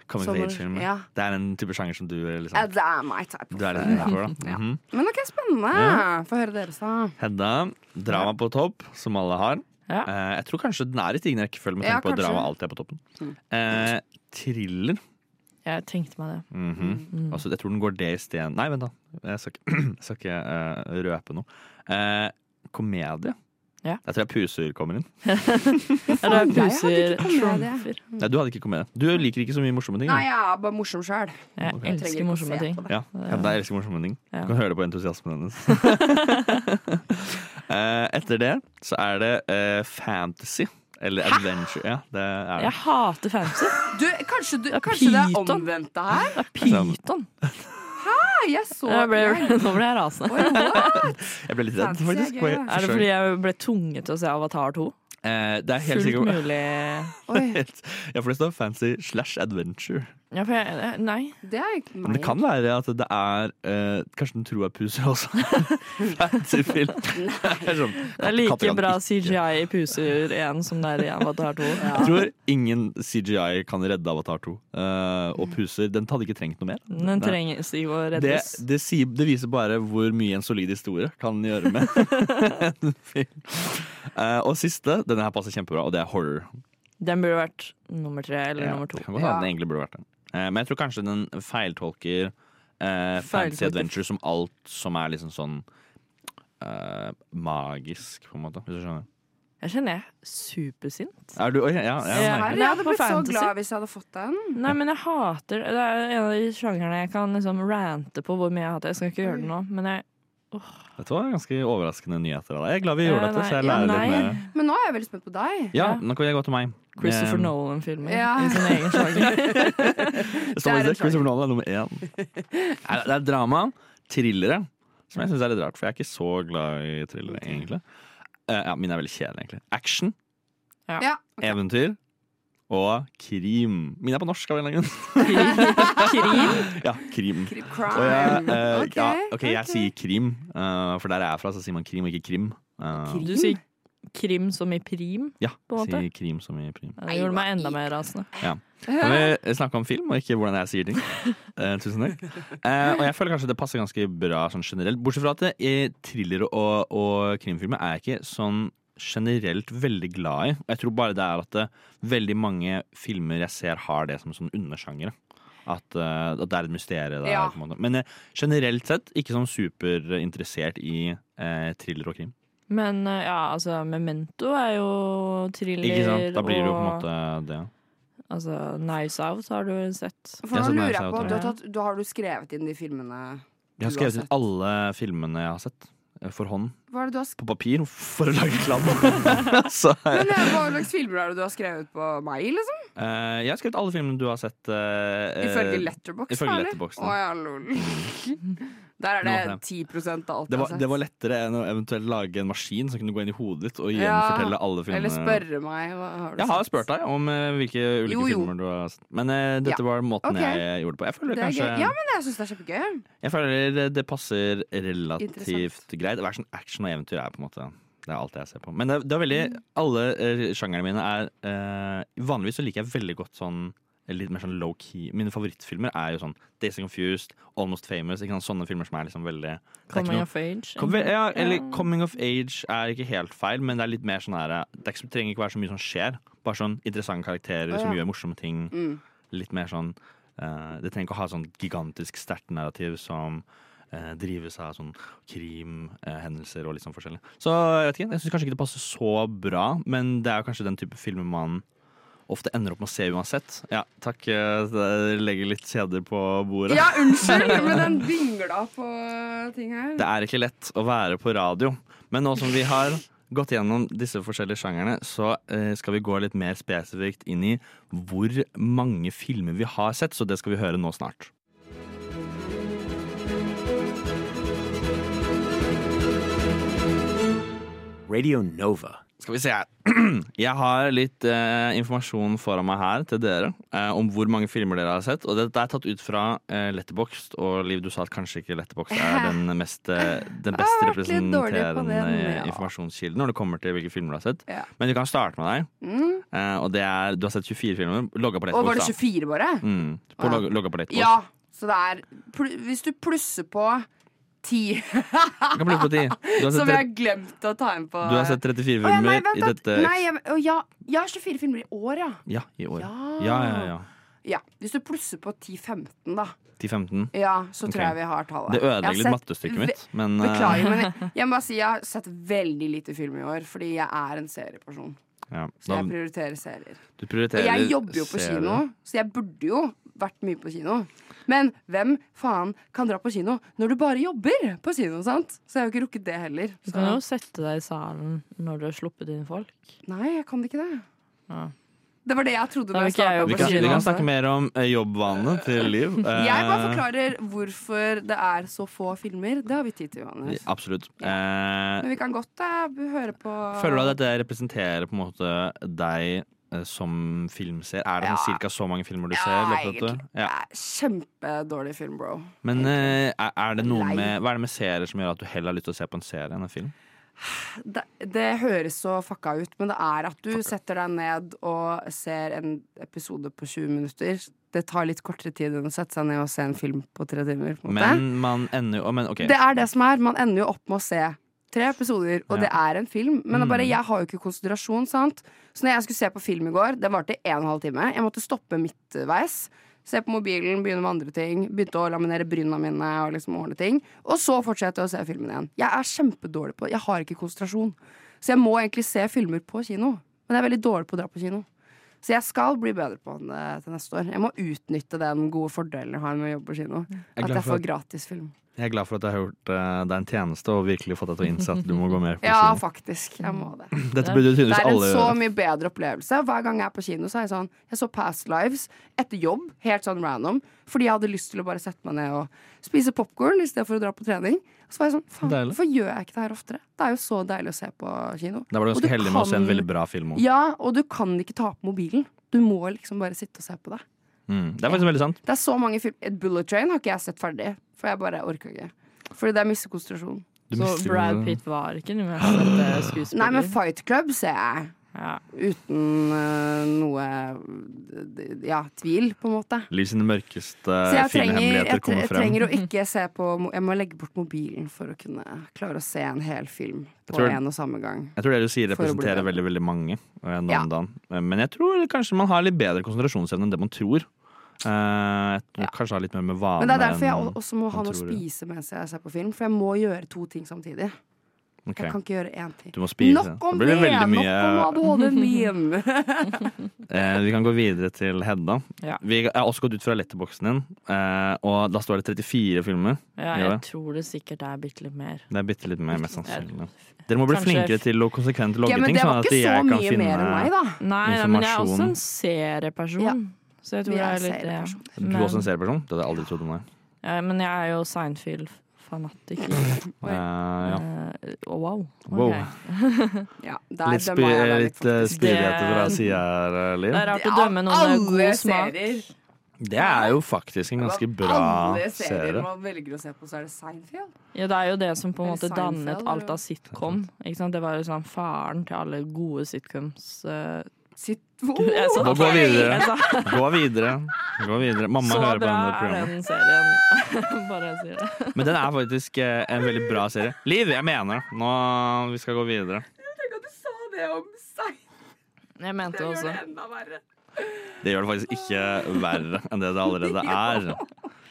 Coming of age-filmer. ja. Det er en type sjanger som du er Ja, liksom det er my type. Du er litt innenfor, da. Ja. Mhm. Men ok, spennende. Ja. Få høre deres, da. Hedda, drama på topp, som alle har. Ja. Eh, jeg tror kanskje den er i stigende rekkefølge, med Ja, tanke på at drama alltid er på toppen. Mm. Eh, thriller. Jeg tenkte meg det. Mhm. Mm. Altså, jeg tror den går det i sted Nei, vent, da. Jeg skal ikke, jeg skal ikke uh, røpe noe. Eh, komedie. Ja. Jeg tror jeg puser kommer inn. Ja, det er jeg hadde puser trumfer. Nei, du hadde ikke komedie. Du liker ikke så mye morsomme ting. Nei, jeg er bare morsom sjøl. Jeg okay. jeg elsker morsomme ting. Ja. Ja, jeg elsker morsomme ting. Du kan høre det på entusiasmen hennes. Eh, etter det så er det uh, fantasy. Eller adventure. Ja, det er det. Jeg hater fantasy. Du, kanskje, du, Det er kanskje det er omvendt det her? Det er pyton. Jeg så Jeg ble, nå ble jeg rasende. Oi. Jeg ble litt redd, faktisk. Er det fordi jeg ble tvunget til å se Avatar 2? Eh, det er helt Fullt sikkert mulig Oi, Ja, for det står fancy slash adventure. ja, for jeg, Nei. det er ikke Men det kan være at det er eh, Kanskje den tror jeg puser også. fancy film. Det er sånn, Det er like bra CGI i Puser 1 som det er i Avatar 2. Jeg tror ingen CGI kan redde Avatar 2. Eh, og puser, den hadde ikke trengt noe mer. Den trengs ikke å Det, reddes. det, sier, det viser bare hvor mye en solid historie kan gjøre med en film. Eh, og siste, denne her passer kjempebra, og det er horror. Den burde vært nummer tre eller Ja, nummer to. hende den egentlig burde vært den. Uh, men jeg tror kanskje den feiltolker uh, fantasy adventure som alt som er liksom sånn eh, magisk, på en måte. Hvis du skjønner. Jeg kjenner jeg er supersint. Er du ja, ja, Ja. Jeg hadde blitt så glad hvis jeg hadde fått den. Nei, men jeg hater Det er en av de sjangerne jeg kan liksom rante på hvor mye jeg hater. Jeg skal ikke gjøre det nå, men jeg Dette var ganske overraskende nyheter av deg. Jeg er glad vi Ja, gjorde dette, så jeg lærer ja, litt mer. Men nå er jeg veldig spent på deg. Ja, Ja. nå kan jeg gå til meg. Christopher um, Nolan-filmer Ja. i sin egen sjanger. Er Christopher Nolan er nummer én. Det er drama, thrillere, som jeg syns er litt rart, for jeg er ikke så glad i thrillere, egentlig. Uh, ja, Mine er veldig kjedelige, egentlig. Action, Ja, Okay. eventyr og krim. Mine er på norsk av en eller annen grunn. Krim? Ja, krim. krim Og jeg, eh, Ok, ja, ok, jeg sier krim, uh, for der jeg er fra, så sier man krim og ikke krim. Uh, Krim? Du sier krim som i prim? ja, på en måte. sier krim som i prim. Det gjorde meg enda mer rasende. Kan vi snakke om film, og ikke hvordan jeg sier ting? Eh, tusen takk. Eh, og jeg føler kanskje det passer ganske bra sånn generelt. Bortsett fra at det, i thrillere og, og krimfilmer er jeg ikke sånn generelt veldig glad i. Og jeg tror bare det er at det, veldig mange filmer jeg ser har det som sånn undersjangere. At, uh, at det er et mysterium der. Ja. På en måte. Men uh, generelt sett ikke sånn superinteressert i uh, thriller og krim. Men eh, ja, altså, Memento er jo thriller Ikke sant? Da blir det jo på en måte det. Altså, Nice Out har du sett. For nå lurer jeg på, Out, du har, tatt, du har du skrevet inn de filmene Jeg har Du har skrevet inn alle filmene jeg har sett. Eh, For hånd. Har? På papir for å lage klam. Så Men eh, Hva slags filmer er det du har skrevet på meg, liksom? Uh, jeg har skrevet alle filmene du har sett. Uh, Ifølge eh, Letterboxd? ifølge? Letterboxd, Å ja, lol. Der er det Nå, 10 av alt det var, det var lettere enn å eventuelt lage en maskin som kunne gå inn i hodet ditt og Ja, alle filmene. Eller spørre meg. Hva har du Jeg har sett? spurt deg om eh, hvilke ulike Jo, jo. filmer du har sett. Men uh, dette Ja. var måten okay. jeg gjorde det på. Jeg føler Det er kanskje gøy. Ja, men jeg syns det er kjempegøy. Jeg føler det passer relativt greit. Hver sånn action og eventyr er på en måte Det er alt jeg ser på. Men det, det er veldig Mm. Alle uh, sjangerne mine er uh, Vanligvis så liker jeg veldig godt sånn litt mer sånn low-key. Mine favorittfilmer er jo sånn Days Confused, Almost Famous. Ikke sant? Sånne filmer som er liksom veldig Coming noe- of Age. Kom, ja, eller yeah. Coming of Age er ikke helt feil, men det er litt mer sånn her Det ikke, trenger ikke være så mye som skjer. Bare sånn interessante karakterer oh, ja. som gjør morsomme ting. Mm. Litt mer sånn uh, Det trenger ikke å ha sånn gigantisk sterkt narrativ som uh, drives av sånn krimhendelser og litt sånn forskjellig. Så jeg vet ikke, jeg syns kanskje ikke det passer så bra, men det er kanskje den type filmer man ofte ender opp med å se uansett. Ja, takk. eh, Jeg legger litt kjeder på bordet. Ja, unnskyld, men den dingla på ting her. Det er ikke lett å være på radio, men nå som vi har gått gjennom disse forskjellige sjangerne, så eh, skal vi gå litt mer spesifikt inn i hvor mange filmer vi har sett, så det skal vi høre nå snart. Radio Nova. Skal vi se her. Jeg har litt eh, informasjon foran meg her til dere eh, om hvor mange filmer dere har sett. Og dette er tatt ut fra eh, Letterboxd, og Liv, du sa at kanskje ikke Letterboxd er den, mest, eh, den Jeg best har vært litt dårlig på representerende ja. informasjonskilden når det kommer til hvilke filmer du har sett. Ja. Men vi kan starte med deg. Mm. Eh, og det er, du har sett 24 filmer. Logga på Og var det 24 bare? Mm, på Ja. logga på Letterboxd. Ja, så det er Hvis du plusser på 10, Du kan bli på ti. Som jeg har glemt å ta inn på du har sett 34 Å, ja, filmer nei, vent, i dette Nei, jeg, å, ja, jeg har 24 filmer i år, ja. Ja, i år. Ja. Ja, ja, ja. Hvis du plusser på 10-15, da. 10-15. Ja, så tror jeg vi har tallet. Det ødelegger litt mattestykket mitt, men eh, Beklager, men jeg, jeg må bare si jeg har sett veldig lite film i år, fordi jeg er en serieperson. ja. Så jeg prioriterer serier. du Og jeg jobber jo på serier. kino, så jeg burde jo vært mye på kino. Men hvem faen kan dra på kino når du bare jobber på kino, sant? Så jeg har jo ikke rukket det heller. Du kan jo sette deg i salen når du har sluppet inn folk. Nei, jeg kan ikke det. Ja. Det var det jeg trodde Da jeg jeg Vi kan, vi kan snakke mer om eh, jobbvanene til Liv. Jeg bare Eh, forklarer hvorfor det er så få filmer. Det har vi tid til, Johannes. Absolutt. Eh, Men vi kan godt eh, høre på føler du at dette representerer på en måte deg som filmser? Er det sånn Ja. så mange filmer du Ja, ser? egentlig. Ja. Kjempedårlig film, bro. Men uh, er det noe med, hva er det med serier som gjør at du heller har lyst til å se på en serie enn en film? Det, det høres så fucka ut, men det er at du setter deg ned og ser en episode på 20 minutter. Det tar litt kortere tid enn å sette seg ned og se en film på tre timer. På. Men man ender jo men, okay. Det er det som er. Man ender jo opp med å se tre episoder, og det er en film. Men det er bare, Mm. jeg har jo ikke konsentrasjon, sant. Så når jeg skulle se på film i går, det varte en og en halv time. Jeg måtte stoppe midtveis. Se på mobilen, begynne med andre ting. Begynte å laminere bryna mine og liksom ordne ting. Og så fortsette å se filmen igjen. Jeg er kjempedårlig på det. Jeg har ikke konsentrasjon. Så jeg må egentlig se filmer på kino. Men jeg er veldig dårlig på å dra på kino. Så jeg skal bli bedre på det til neste år. Jeg må utnytte den gode fordelen jeg har med å jobbe på kino. Jeg At jeg får gratis film. Jeg er glad for at jeg har gjort uh, deg en tjeneste og virkelig fått deg til å innse at du må gå mer på kino. Ja, faktisk. Jeg må det. Dette burde Det tydeligvis er en alle så mye bedre opplevelse. Hver gang jeg er på kino, så er jeg sånn Jeg så Past Lives etter jobb, helt sånn random, fordi jeg hadde lyst til å bare sette meg ned og spise popkorn i stedet for å dra på trening. Så var jeg sånn Faen, hvorfor gjør jeg ikke det her oftere? Det er jo så deilig å se på kino. Da var du Og ganske heldig med å se en veldig bra film òg. Ja, og du kan ikke ta på mobilen. Du må liksom bare sitte og se på det. Mm. Det er faktisk veldig sant. Det er så mange film Et Bullet Train har ikke jeg sett ferdig, for jeg bare orka ikke. Fordi det er mister konsentrasjon. Så Brad Pitt var ikke den mest skuespiller. Nei, men Fight Club ser jeg. ja. Uten uh, noe ja, tvil, på en måte. Livs i de mørkeste fine hemmeligheter kommer filmhemmeligheter jeg, trenger å ikke se på Jeg må legge bort mobilen for å kunne klare å se en hel film på tror- en og samme gang. Jeg tror det du sier representerer veldig veldig mange. eh, Ja. Eh, Men jeg tror kanskje man har litt bedre konsentrasjonsevne enn det man tror. Eh, jeg tror Ja. Kanskje ha litt mer med vane Men det er derfor jeg også må ha noe å spise mens jeg ser på film. For jeg må gjøre to ting samtidig. Okay. Jeg kan ikke gjøre én ting. Du må spise. Nok om det! det mye... Nok om ADHD-en min! eh, Vi kan gå videre til Hedda. Ja. Vi har også gått ut fra letterboksen din, eh, og da står det 34 filmer. ja, Ja. jeg tror det sikkert er bitte litt mer. Det er bitte litt mer, mest sannsynlig. Dere må bli Kanskje- flinkere til å konsekvent logge Ja, men ting, det sånn at så jeg kan mye finne mer enn meg, da. Nei, nei, men jeg er også en serieperson. Så jeg tror Vi er er litt det. Du er også en serieperson? Det hadde jeg aldri trodd om deg. Ja, men jeg er jo Seinfeld-fanatiker. uh, ja. uh, oh, wow. Wow. Ok. Ja, der Litt, spi jeg litt eh, spydigheter fra Det- sida her, eh, Liv. Det er rart å dømme noen med god smak. serier. Det er jo faktisk en ganske bra serie. Alle serier man velger å se på, så er det Seinfeld. Ja, det er jo det som på en måte måte dannet alt av sitcom. Ikke sant? Det var jo sånn faren til alle gode sitcoms. Sitt Jeg sa- gå videre. Jeg Gå videre. Gå videre. Mamma Så hører på bra er den serien. Bare jeg sier det. Men den er faktisk eh, en veldig bra serie. Liv, jeg mener det. Nå vi skal gå videre. Tenk at du sa det om seg. Jeg mente Det gjør også det enda verre. Det gjør det faktisk ikke verre enn det det allerede er.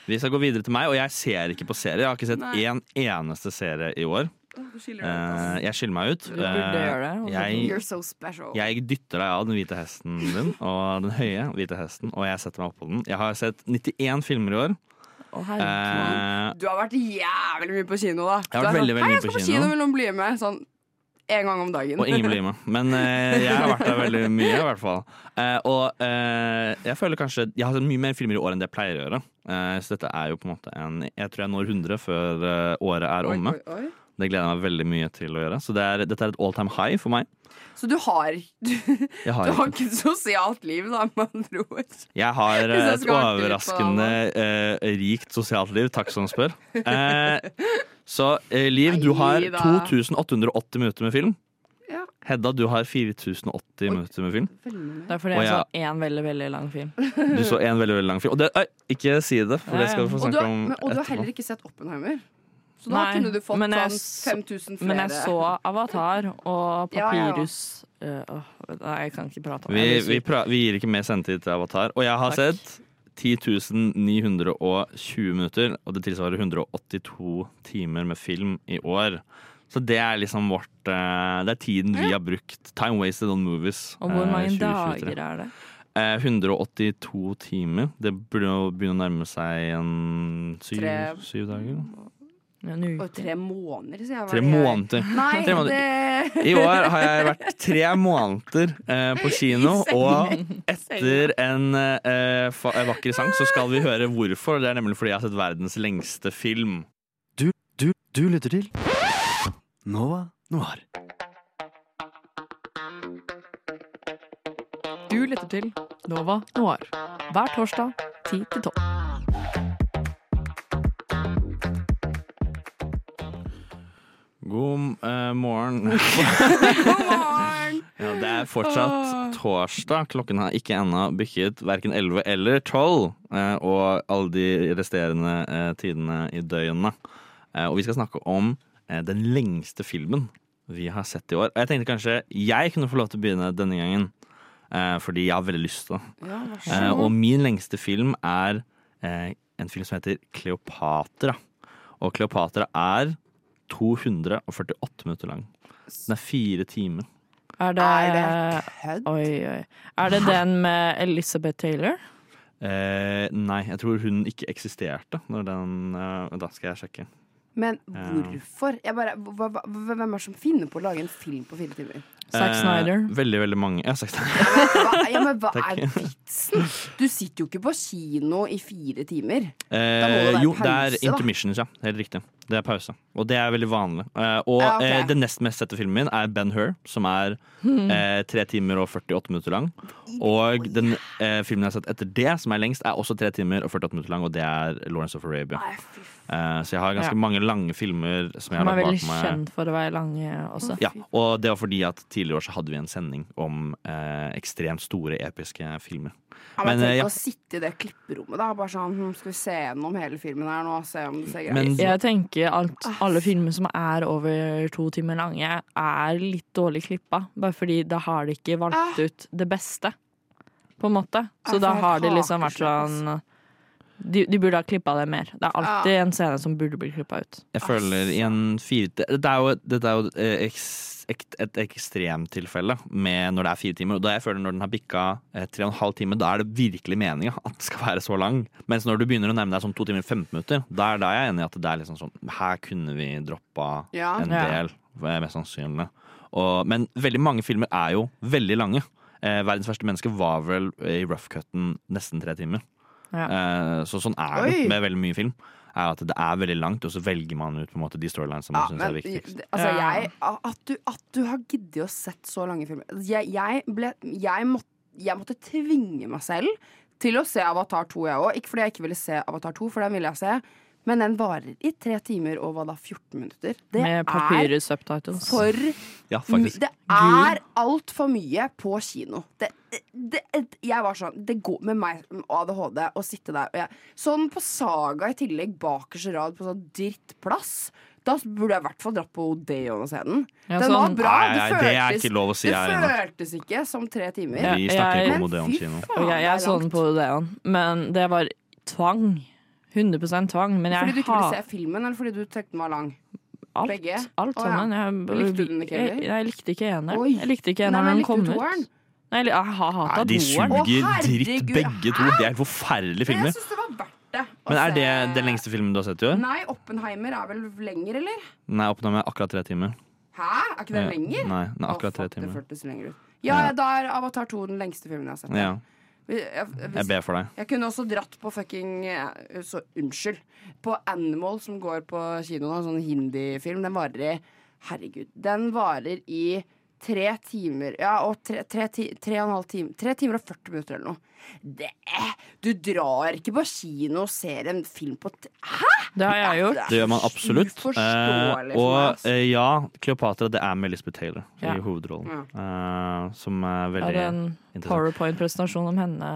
Vi skal gå videre til meg, og jeg ser ikke på serier. Jeg har ikke sett Nei. en eneste serie i år. Eh, jeg skiller meg ut. Det. jeg, You're so special. jeg dytter deg av den hvite hesten din, og den høye hvite hesten, og jeg setter meg oppå den. Jeg har sett 91 filmer i år. Herregud. Eh, Du har vært jævlig mye på kino, da. Jeg har vært veldig, er veldig, kino Hei, jeg skal på på kino." vil noen bli med? Sånn en gang om dagen. Og ingen blir med. Men uh, jeg har vært der veldig mye, i hvert fall. Uh, og uh, jeg føler kanskje Jeg har sett mye mer filmer i år enn det jeg pleier å gjøre. Eh, så dette er jo på en måte en Jeg tror jeg når 100 før året er Oi, omme. oi, oi. Det gleder jeg meg veldig mye til å gjøre. Så det er, dette er et all time high for meg. Så du har, du, har, du har ikke- et sosialt liv, da, med andre ord. jeg har jeg et overraskende uh, rikt sosialt liv. Takk som spør. Uh, så uh, Liv, du har 2880 minutter med film. Ja. Hedda, du har 4080 minutter med film. Det er fordi jeg jeg- så én veldig, veldig lang film. Du så en veldig veldig lang film. Og det, øy, ikke si det, for det skal vi få Og du, snakke har, om men, og du har etterpå. heller ikke sett Oppenheimer. Så da Nei, kunne du fått sånn 5000 flere. Men jeg så Avatar og Ja, ja, ja. Papyrus øh, Nei, jeg kan ikke prate om det. Vi, vi, pra vi gir ikke mer sendetid til Avatar. Og jeg har Takk. sett 10.920 minutter, og det tilsvarer 182 timer med film i år. Så det er liksom vårt eh, Det er tiden vi har brukt. Time wasted on movies. Og hvor eh, mange 2023. dager er det? Eh, 182 timer. Det burde jo begynne å nærme seg en syv, syv dager. Og tre måneder, sier jeg. Tre er måneder. Nei, Tre måneder. det I år har jeg vært tre måneder eh, på kino, og etter en eh, eh, vakker sang så skal vi høre hvorfor. og Det er nemlig fordi jeg har sett verdens lengste film. Du, du, du lytter til Nova Noir. Du lytter til Nova Noir. Hver torsdag 10 til 12. God uh, morgen. God morgen! Ja, det er fortsatt torsdag. Klokken har ikke ennå bykket verken 11 eller 12. Uh, og alle de resterende uh, tidene i døgnet. Eh, og vi skal snakke om eh, den lengste filmen vi har sett i år. Og jeg tenkte kanskje jeg kunne få lov til å begynne denne gangen. eh, fordi jeg har veldig lyst til det. Ja, Eh, og min lengste film er eh, en film som heter Kleopatra. Og Kleopatra er 248 minutter lang. Den er fire timer. Er det, Er det kødd? Oi, oi. Er det den med Elizabeth Taylor? Eh, nei, jeg tror hun ikke eksisterte når den eh, Da skal jeg sjekke. Men hvorfor? Jeg bare, hva, hva, hvem er det som finner på å lage en film på fire timer? Zack Eh, Snyder. Veldig, veldig mange. Ja, Zack Snyder. Hva, ja, men hva er vitsen? Du sitter jo ikke på kino i fire timer. må det Eh, være jo, det er intermissions, ja. Helt riktig. Det er pause. Og det er veldig vanlig. Eh, og Ja, okay. eh, den nest mest sette filmen min er Ben Hur, som er eh, timer og 48 minutter lang. Og den eh, filmen jeg har sett etter det, som er lengst, er også tre timer og 48 minutter lang, og det er Lawrence of Arabia. Nei, fy Eh, så jeg har ganske Ja. mange lange filmer som jeg har er lagt veldig bak meg. kjent for å være lange også. Ja, og det var fordi at tidligere år så hadde vi en sending om eh, ekstremt store, episke filmer. Ja, men, Men, eh, tenk ja. å sitte i det klipperommet, da. Bare sånn, hm, skal vi se gjennom hele filmen her nå? Se om det ser greit ut. Jeg tenker at alle filmer som er over to timer lange, er litt dårlig klippa. Bare fordi da har de ikke valgt Ah. ut det beste, på en måte. Så Ah, da har de liksom vært sånn de, de burde ha klippa det mer. Det er alltid en scene som burde bli klippa ut. Jeg føler i en fire Dette er jo, dette er jo eh, eks, ek- et ekstremtilfelle med når det er fire timer. Og da jeg føler når den har bikka eh, tre og en halv time, da er det virkelig meninga at det skal være så lang. Mens når du begynner å nærme deg sånn to timer og 15 minutter, da er da jeg enig i at det er liksom sånn Her kunne vi droppa Ja. en Ja. del, eh, mest sannsynlig. Og, men veldig mange filmer er jo veldig lange. Eh, 'Verdens verste menneske' var vel i rough cuten nesten tre timer. Ja. Eh, så sånn er det med veldig mye film. Er at Det er veldig langt, og så velger man ut på en måte de storylines som man Ja, synes er viktigst. altså, jeg, at, du, at du har giddet å sett så lange filmer Jeg, jeg, ble, jeg, måtte, jeg måtte tvinge meg selv til å se Avatar 2, jeg òg. Ikke fordi jeg ikke ville se Avatar 2, for den ville jeg se. Men den varer i tre timer og hva da, 14 minutter. Det Med er papyrus subtitles. for Ja. Det er altfor mye på kino. Det, det, jeg var sånn Det går med meg med ADHD å sitte der og jeg, Sånn på Saga i tillegg, bakerste rad på sånn drittplass. Da burde jeg i hvert fall dratt på Odeon og se den. Ja, den sånn- var bra. Nei, nei, det føltes, føltes- ikke lov å si det føltes ikke som tre timer. Ja, Vi snakker ikke om Odeon kino. jeg, jeg så den på Odeon, men det var tvang. 100% tvang. Men jeg Fordi du ikke ville se filmen, eller fordi du tenkte den var lang? alt, begge? alt Å, ja. Jeg, Likte du den ikke heller? jeg likte ikke eneren. Jeg likte ikke eneren da den kom ut. Nei, jeg har Nei, hata de toeren. Å, suger dritt begge to. Det er forferdelige filmer. jeg synes det var verdt det. Men er det den lengste filmen du har sett i år? Nei, Oppenheimer er vel lenger, eller? Nei, Oppenheimer er akkurat tre timer. Hæ? Er ikke den lenger? Nei, den er akkurat akkurat tre timer. ut. Ja, Ja. da er Avatar 2 den lengste filmen jeg har sett. Ja, Jeg- jeg ber for deg. Jeg kunne også dratt på fucking eh, Så unnskyld. På Animal, som går på kino nå, sånn hindi-film. Den varer i Herregud. Den varer i tre timer Ja, og tre, tre, tre og en halv time. Tre timer og 40 minutter eller noe. Det Du drar ikke på kino og ser en film på t Hæ?! Det har jeg gjort. Det gjør man absolutt. Eh, meg, og eh, ja, Kleopatra, det er med Lisbeth Taylor Ja. i hovedrollen. Eh, som er veldig Jeg veldig hadde en powerpoint-presentasjon om henne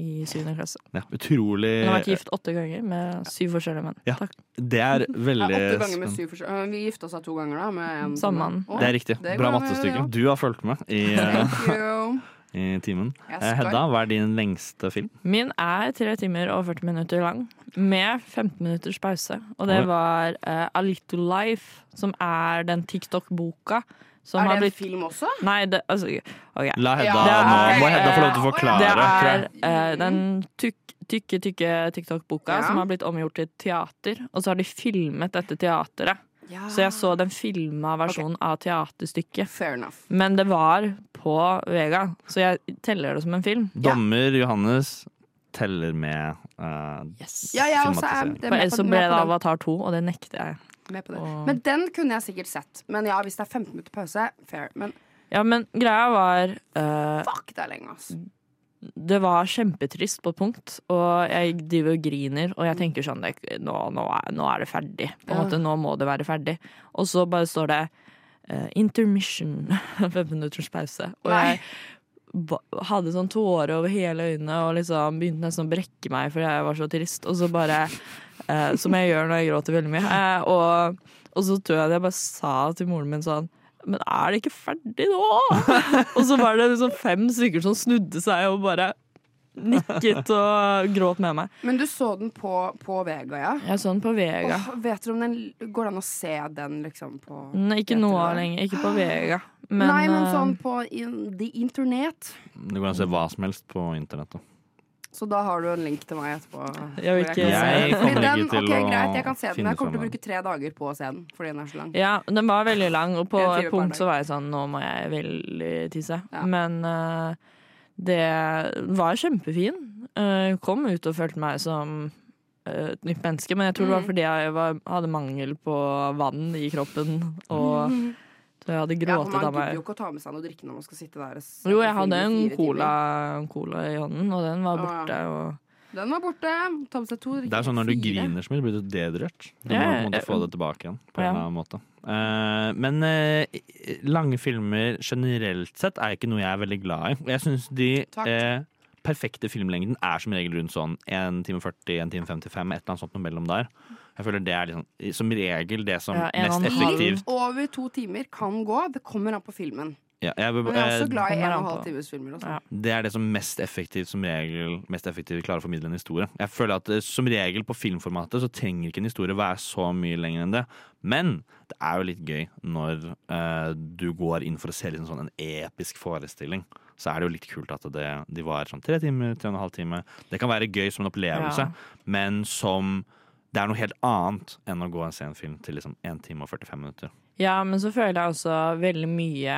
i syvende klasse. Ja, utrolig Hun har vært gift åtte ganger med syv forskjellige menn. Ja. Takk. Det er Ja, veldig åtte ganger med spennende. syv forskjell- Øh, Vi gifta oss to ganger, da. Med en Samme mann. Det er riktig. det Bra mattestykke. ja. Du har fulgt med i, eh, Thank you. i timen. Eh, Hedda, hva er din lengste film? Min er tre timer og 40 minutter lang, med 15 minutters pause. Og det var uh, A Little Life, som er den TikTok-boka som Er det en blitt film også? Nei, det, altså okay. La Hedda, Ja, nå må Hedda få lov til å forklare. Det er eh, den tykk, tykke, tykke TikTok-boka Ja. som har blitt omgjort til teater. Og så har de filmet dette teateret. Ja. Så jeg så den filma versjonen av teaterstykket. Fair enough. Men det var på Vega, så jeg teller det som en film. Dommer Johannes teller med uh, Yes. Ja, jeg også er det er ellers så ble det. Avatar 2, og det nekter jeg. Med på det. Og- Men den kunne jeg sikkert sett. Men ja, hvis det er 15 minutter pause, fair. Men Ja, men greia var uh, fuck, det er lenge, ass. Det var kjempetrist på et punkt, og jeg driver og griner, og jeg tenker sånn det, nå, nå, er, nå er det ferdig. På en Ja. måte, Nå må det være ferdig. Og så bare står det uh, intermission. fem minutters pause. Og Nei. jeg hadde sånn tårer over hele øynene og liksom begynte nesten å brekke meg fordi jeg var så trist. Og så bare uh, Som jeg gjør når jeg gråter veldig mye. Uh, og, og så tror jeg at jeg bare sa til moren min sånn men er det ikke ferdig nå? og så var det liksom fem stykker som snudde seg og bare nikket og gråt med meg. Men du så den på, på Vega, ja? Jeg så den på Vega. Oh, vet du om den Går det an å se den liksom på Nei, ikke nå lenger. Ikke på Vega. Men, Nei, men eh, sånn på in, the internet. Det går an å se hva som helst på internett. Så da har du en link til meg etterpå. Jeg vil ikke kan se Jeg den. kommer Fordi ikke til ok, greit, jeg kan se den, jeg kommer til å bruke tre dager på å se den. Fordi den er så lang. Ja, den var veldig lang, og på et punkt så var jeg sånn Nå må jeg veldig tisse. Ja. Men uh, det var kjempefin. Uh, kom ut og følte meg som eh, et nytt menneske, men jeg tror det var Mm. fordi jeg var, hadde mangel på vann i kroppen. Og så jeg hadde Ja, gråtet man av gidder jo ikke å ta med seg noe drikke når man skal sitte der. Jo, jeg hadde en cola, en cola i hånden, og den var ja. borte. Og Den var borte. Ta med seg to drikker. Det er sånn Når du Fire. griner så mye, blir du dedrørt. Du må Ja, på en måte få det tilbake igjen. på en Ja. eller annen måte. Eh, men eh, lange filmer generelt sett er ikke noe jeg er veldig glad i. Jeg syns de Takk. eh, perfekte filmlengden er som regel rundt sånn 1 time 40, 1 time 55, et eller annet sånt noe mellom der. Jeg føler det er liksom, som regel det som Ja, mest en halv. effektivt. Over to timer kan gå. Det kommer an på filmen. Ja, jeg, Men jeg er også eh, glad i en og en halv times filmer. Også. Ja. det er det som mest effektivt som regel Mest effektivt klarer å formidle en historie. Jeg føler at eh, Som regel på filmformatet så trenger ikke en historie være så mye lenger enn det. Men det er jo litt gøy når uh, du går inn for å se liksom sånn en episk forestilling. Så er det jo litt kult at det, de varer sånn tre timer, tre og en halv time. Det kan være gøy som en opplevelse, Ja. men som det er noe helt annet enn å gå og se en film til liksom 1 time og 45 minutter. Ja, men så føler jeg også veldig mye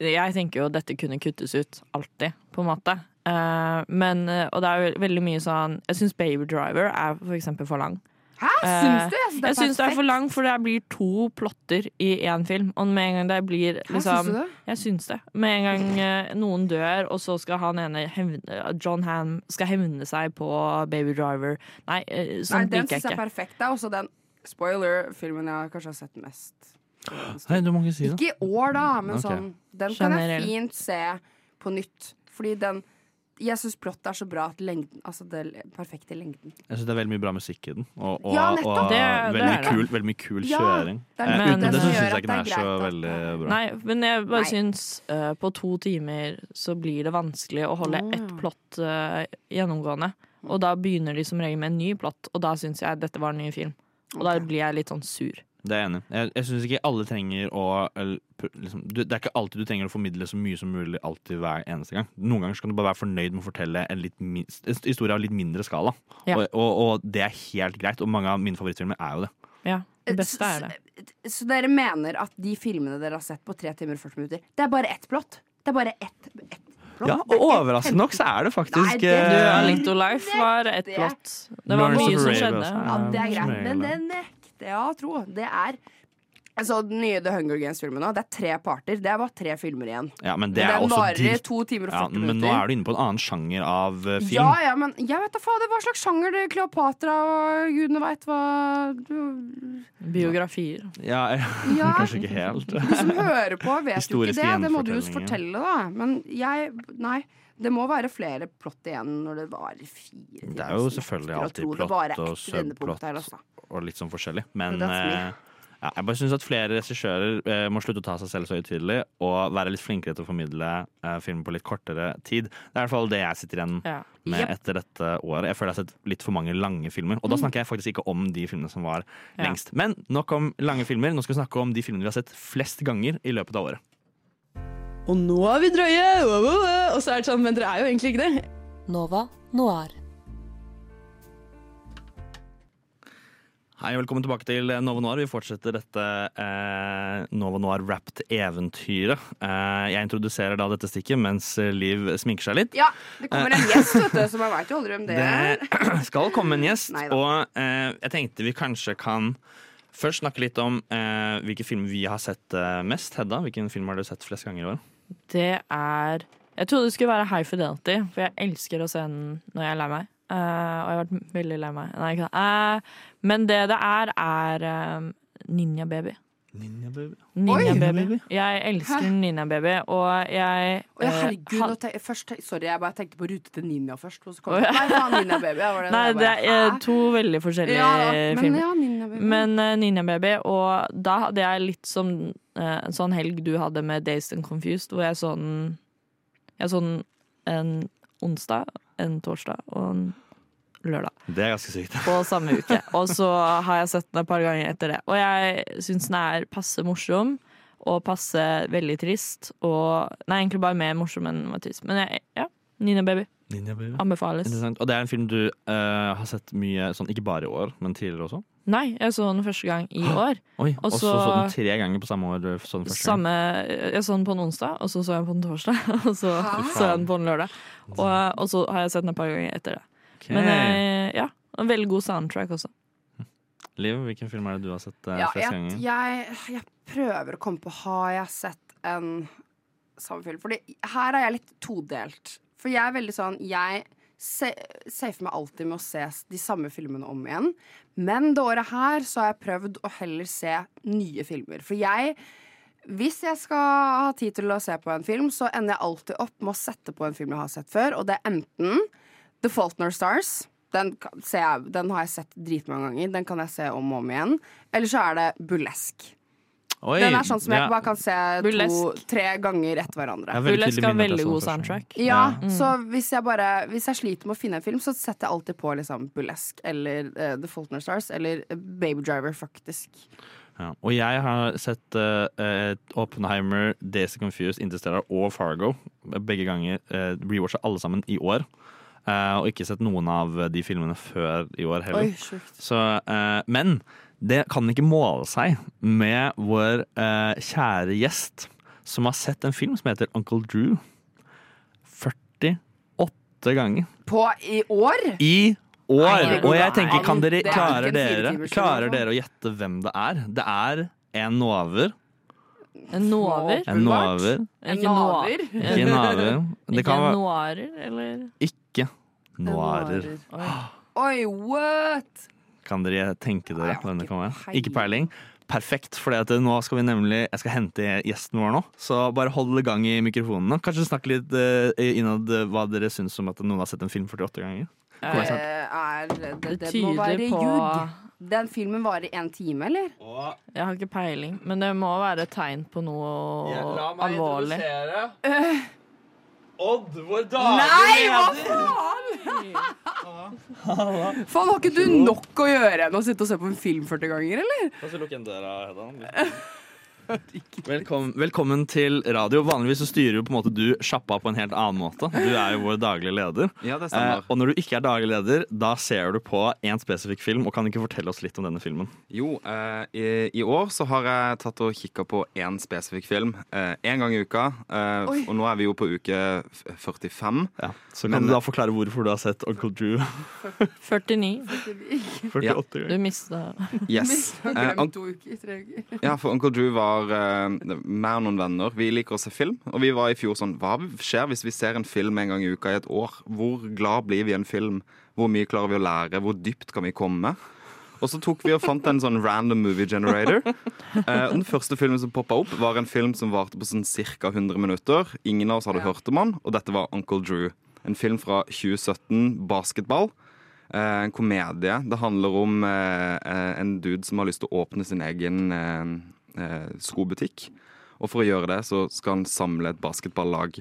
Jeg tenker jo dette kunne kuttes ut alltid, på en måte. Eh, men, eh, og det er veldig mye sånn Jeg syns Baby Driver er for eksempel for lang. Hæ, syns du? Jeg syns det er Jeg syns det er for langt, for det blir to plotter i én film. Og med en gang det blir Hæ, liksom syns du det? Jeg syns det. Med en gang eh, noen dør, og så skal han ene hevne, John Ham skal hevne seg på Baby Driver Nei, eh, Nei, sånt den liker jeg syns jeg er ikke. perfekt. Det er også den spoiler-filmen jeg kanskje har sett mest. Nei, du må ikke si det. Ikke i år, da, men Ok. sånn Den kan jeg Generell. fint se på nytt. Fordi den jeg syns plottet er så bra at lengden Altså det perfekte perfekt i lengden. Jeg syns det er veldig mye bra musikk i den. Og, og, Ja, og Det- det veldig, det. kul, veldig mye kul Ja, kjøring. det er Eh, uten det det syns jeg ikke den er er så at- veldig bra. Nei, men jeg bare syns uh, på to timer så blir det vanskelig å holde Å, ett plott uh, gjennomgående. Og da begynner de som regel med en ny plott, og da syns jeg dette var en ny film. Og da blir jeg litt sånn sur. Det er jeg enig. Jeg, jeg syns ikke alle trenger å liksom, du, Det er ikke alltid du trenger å formidle så mye som mulig alltid hver eneste gang. Noen ganger kan du bare være fornøyd med å fortelle en, litt min, en historie av litt mindre skala. Ja. Og, og, og det er helt greit, og mange av mine favorittfilmer er jo det. Ja, det beste er det. Så dere mener at de filmene dere har sett på 3 timer og 40 minutter, det er bare ett plott? Det er bare ett, ett plott? Ja, er og overraskende nok så er det faktisk Nei, det- Du, eh, Alito Life var ett plott. Det var mye som skjedde. Ja, det er greit, men som jeg å tro. Det er Altså, Den nye The Hunger Games-filmen nå, det er tre parter. Det er bare tre filmer igjen. Ja, men det er den varer i to timer og Ja, 40 men nå er du inne på en annen sjanger av eh, film. Ja, ja, men jeg vet da fader hva slags sjanger det er. Kleopatra og gudene veit hva du, Biografier. Ja, Ja. kanskje ikke helt. Du som hører på, vet jo ikke Historiske det. Det må du jo gjenfortellinger. fortelle, da. Men jeg Nei. Det må være flere plott igjen når det varer fire timer. Det er jo selvfølgelig alltid plott og subplott. altså. og litt sånn forskjellig. Men eh, ja, jeg bare syns at flere regissører eh, må slutte å ta seg selv så høytidelig og være litt flinkere til å formidle eh, film på litt kortere tid. Det er i hvert fall det jeg sitter igjen Ja. med yep. etter dette året. Jeg føler jeg har sett litt for mange lange filmer. Og da Mm. snakker jeg faktisk ikke om de filmene som var Ja. lengst. Men nok om lange filmer. Nå skal vi snakke om de filmene vi har sett flest ganger i løpet av året. Og nå er vi drøye! Og så er det sånn, men dere er jo egentlig ikke det. Nova Noir. Hei, velkommen tilbake til Nova Noir. Vi fortsetter dette eh, Nova Noir-wrapped-eventyret. Eh, jeg introduserer da dette stikket mens Liv sminker seg litt. Ja, det kommer en gjest, vet du, så man veit jo aldri om det er. Det skal komme en gjest, Neida. og eh, jeg tenkte vi kanskje kan først snakke litt om eh, hvilke filmer vi har sett eh, mest. Hedda, hvilken film har du sett flest ganger i år? Det er Jeg trodde det skulle være High Fidelity, for jeg elsker å se den når jeg er lei meg. Uh, og jeg har vært veldig lei meg. Nei. Eh, men det det er, er eh, Ninja Baby. Ninja Baby. Ninja baby. Jeg elsker Hæ? Ninja Baby, og jeg oh, ja, eh, herregud, nå te først, sorry, jeg bare tenkte på Rute til Ninja først. Og så kom oh, ja. Nei, faen, Ninja Baby. Var det Nei, det bare, er to veldig forskjellige ja, men, filmer. ja, Ninja Baby. Men uh, Ninja Baby, og da hadde jeg litt som uh, en sånn helg du hadde med Dazed and Confused, hvor jeg så den Jeg så den en onsdag, en torsdag og en lørdag Det er ganske sykt. på samme uke. Og så har jeg sett den et par ganger etter det. Og jeg syns den er passe morsom. Og passe veldig trist. Og Nei, egentlig bare mer morsom enn trist. Men jeg, ja, Nina Baby. Ninja Baby. Anbefales. Og det er en film du uh, har sett mye, sånn, ikke bare i år, men tidligere også? Nei, jeg så den første gang i år. Oi, Og så så- den tre ganger på samme år du så den første gang? Samme, jeg så den på en onsdag, og så så jeg den på en torsdag. Og så Hæ? så jeg den på en lørdag. Og, og så har jeg sett den et par ganger etter det. Men eh, ja, en veldig god soundtrack også. Liv, hvilken film er det du har sett eh, Ja, flest jeg, ganger? jeg, jeg prøver å komme på Har jeg sett en samme film? Fordi her er jeg litt todelt. For jeg er veldig sånn Jeg safer meg alltid med å se de samme filmene om igjen. Men det året her så har jeg prøvd å heller se nye filmer. For jeg hvis jeg skal ha tid til å se på en film, så ender jeg alltid opp med å sette på en film jeg har sett før. Og det er enten The Faultner Stars. Den, ser jeg, den har jeg sett dritmange ganger. Den kan jeg se om og om igjen. Eller så er det Bullesk Oi, Den er sånn som jeg ja. bare kan se to-tre ganger etter hverandre. Bullesk har veldig har veldig god soundtrack. Ja, Mm. så hvis jeg bare Hvis jeg sliter med å finne en film, så setter jeg alltid på liksom Burlesk eller uh, The Faultner Stars eller eh, Baby Driver, faktisk. Ja. Og jeg har sett eh, Oppenheimer, Daisy Confused, Interstellar og Fargo. Begge ganger. Uh, Rewatcha alle sammen i år. Eh, og ikke sett noen av de filmene før i år heller. Oi. Så, eh, men det kan ikke måle seg med vår eh, kjære gjest som har sett en film som heter Uncle Drew 48 ganger. På i år? I år! Nei, og jeg tenker, kan dere, det er klarer, dere, klarer altså. dere å gjette hvem det er? Det er en nover. En nover? En nover. Ikke nover. Ikke en naver. Ikke kan være eller? ikke noirer. Oi. What? Kan dere tenke dere har hvem det ikke kan være? peiling. Ikke peiling. perfekt, for nå skal vi nemlig Jeg skal hente gjesten vår nå. Så bare hold i gang i mikrofonene. Kanskje snakke litt uh, innad eh, hva dere syns om at noen har sett en film 48 ganger. Kommer Eh, er, det, det, Det må være ljug. Den filmen varer én time, eller? Jeg har ikke peiling, men det må være et tegn på noe alvorlig. Odd, vår Nei, hva faen! Faen, Har ikke du nok å gjøre enn å sitte og se på en film 40 ganger, eller? Kan du lukke en døra, Hedda? Velkommen, velkommen til radio. Vanligvis så styrer jo på en måte du sjappa på en helt annen måte. Du er jo vår daglige leder. Ja, det stemmer. Eh, og når du ikke er daglig leder, da ser du på én spesifikk film. Og kan ikke fortelle oss litt om denne filmen? Jo, eh, i, i år så har jeg tatt og kikka på én spesifikk film. Én gang i uka. Eh, og nå er vi jo på uke 45. Ja, så kan Men- du da forklare hvorfor du har sett Uncle Drew 49. 48 Ja. Du mista Yes. Har Eh, glemt to uker, tre uker. Ja, for Uncle Drew var uh, meg og noen venner. Vi liker å se film. Og vi var i fjor sånn Hva skjer hvis vi ser en film en gang i uka i et år? Hvor glad blir vi i en film? Hvor mye klarer vi å lære? Hvor dypt kan vi komme? Og så tok vi og fant en sånn random movie generator. Eh, den første filmen som poppa opp, var en film som varte på sånn ca. 100 minutter. Ingen av oss hadde hørt om den, og dette var Uncle Drew. En film fra 2017, basketball. Eh, en komedie. Det handler om eh, eh, en dude som har lyst til å åpne sin egen eh, skobutikk. Og for å gjøre det så skal han samle et basketballag.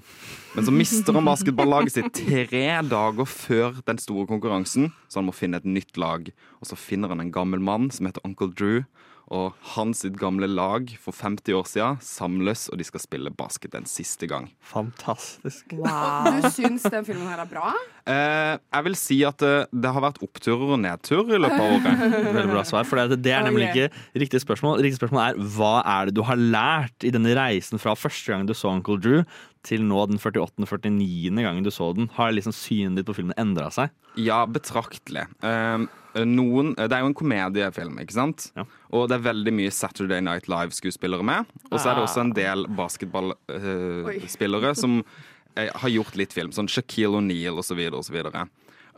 Men så mister han basketballaget sitt tre dager før den store konkurransen, så han må finne et nytt lag. Og så finner han en gammel mann som heter Uncle Drew. Og hans sitt gamle lag for 50 år siden samles, og de skal spille basket en siste gang. Fantastisk. Du syns den filmen her er bra? Eh, jeg vil si at det, det har vært oppturer og nedturer i løpet av året. Veldig bra svar. For det, det er nemlig ikke riktig spørsmål. Riktig spørsmål er hva er det du har lært i denne reisen fra første gang du så Uncle Drew, til nå den 48.-49. gangen du så den? Har liksom synet ditt på filmen endra seg? Ja, betraktelig. Eh, noen, det er jo en komediefilm, ikke sant? Ja. Og det er veldig mye Saturday Night Live-skuespillere med. Og så er det også en del basketballspillere basketballspillere som uh, har gjort litt film. Sånn Shaquille O'Neal osv. så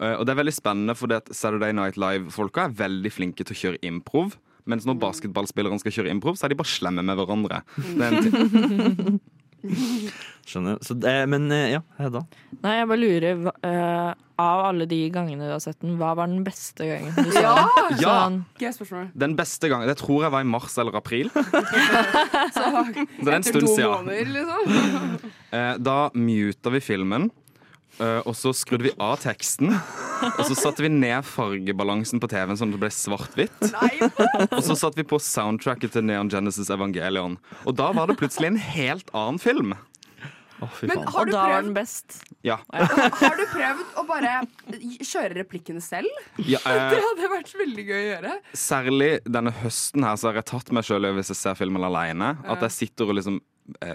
Uh, og det er veldig spennende, for Saturday Night Live-folka er veldig flinke til å kjøre improv. Mens når basketballspillerne skal kjøre improv, så er de bare slemme med hverandre. Det er en. Skjønner. Så det, men eh, ja, Hedda. Nei, jeg bare lurer. eh, av alle de gangene du har sett den, hva var den beste gangen du så Ja! den? Ja! Gøy spørsmål. Den beste gangen Det tror jeg var i mars eller april. Så, det er en etter stund to siden. måneder, liksom. Eh, da muta vi filmen, eh, og så skrudde vi av teksten. Og så satte vi ned fargebalansen på TV-en sånn at det ble svart-hvitt. Og så satte vi på soundtracket til Neon Genesis Evangelion. Og da var det plutselig en helt annen film. Fy Men har og du, da var den best. Ja. har du prøvd å bare kjøre replikkene selv? ja Det eh, hadde vært veldig gøy å gjøre. særlig denne høsten her så har jeg tatt meg sjøl i hvis jeg ser filmen alene. At jeg sitter og liksom eh,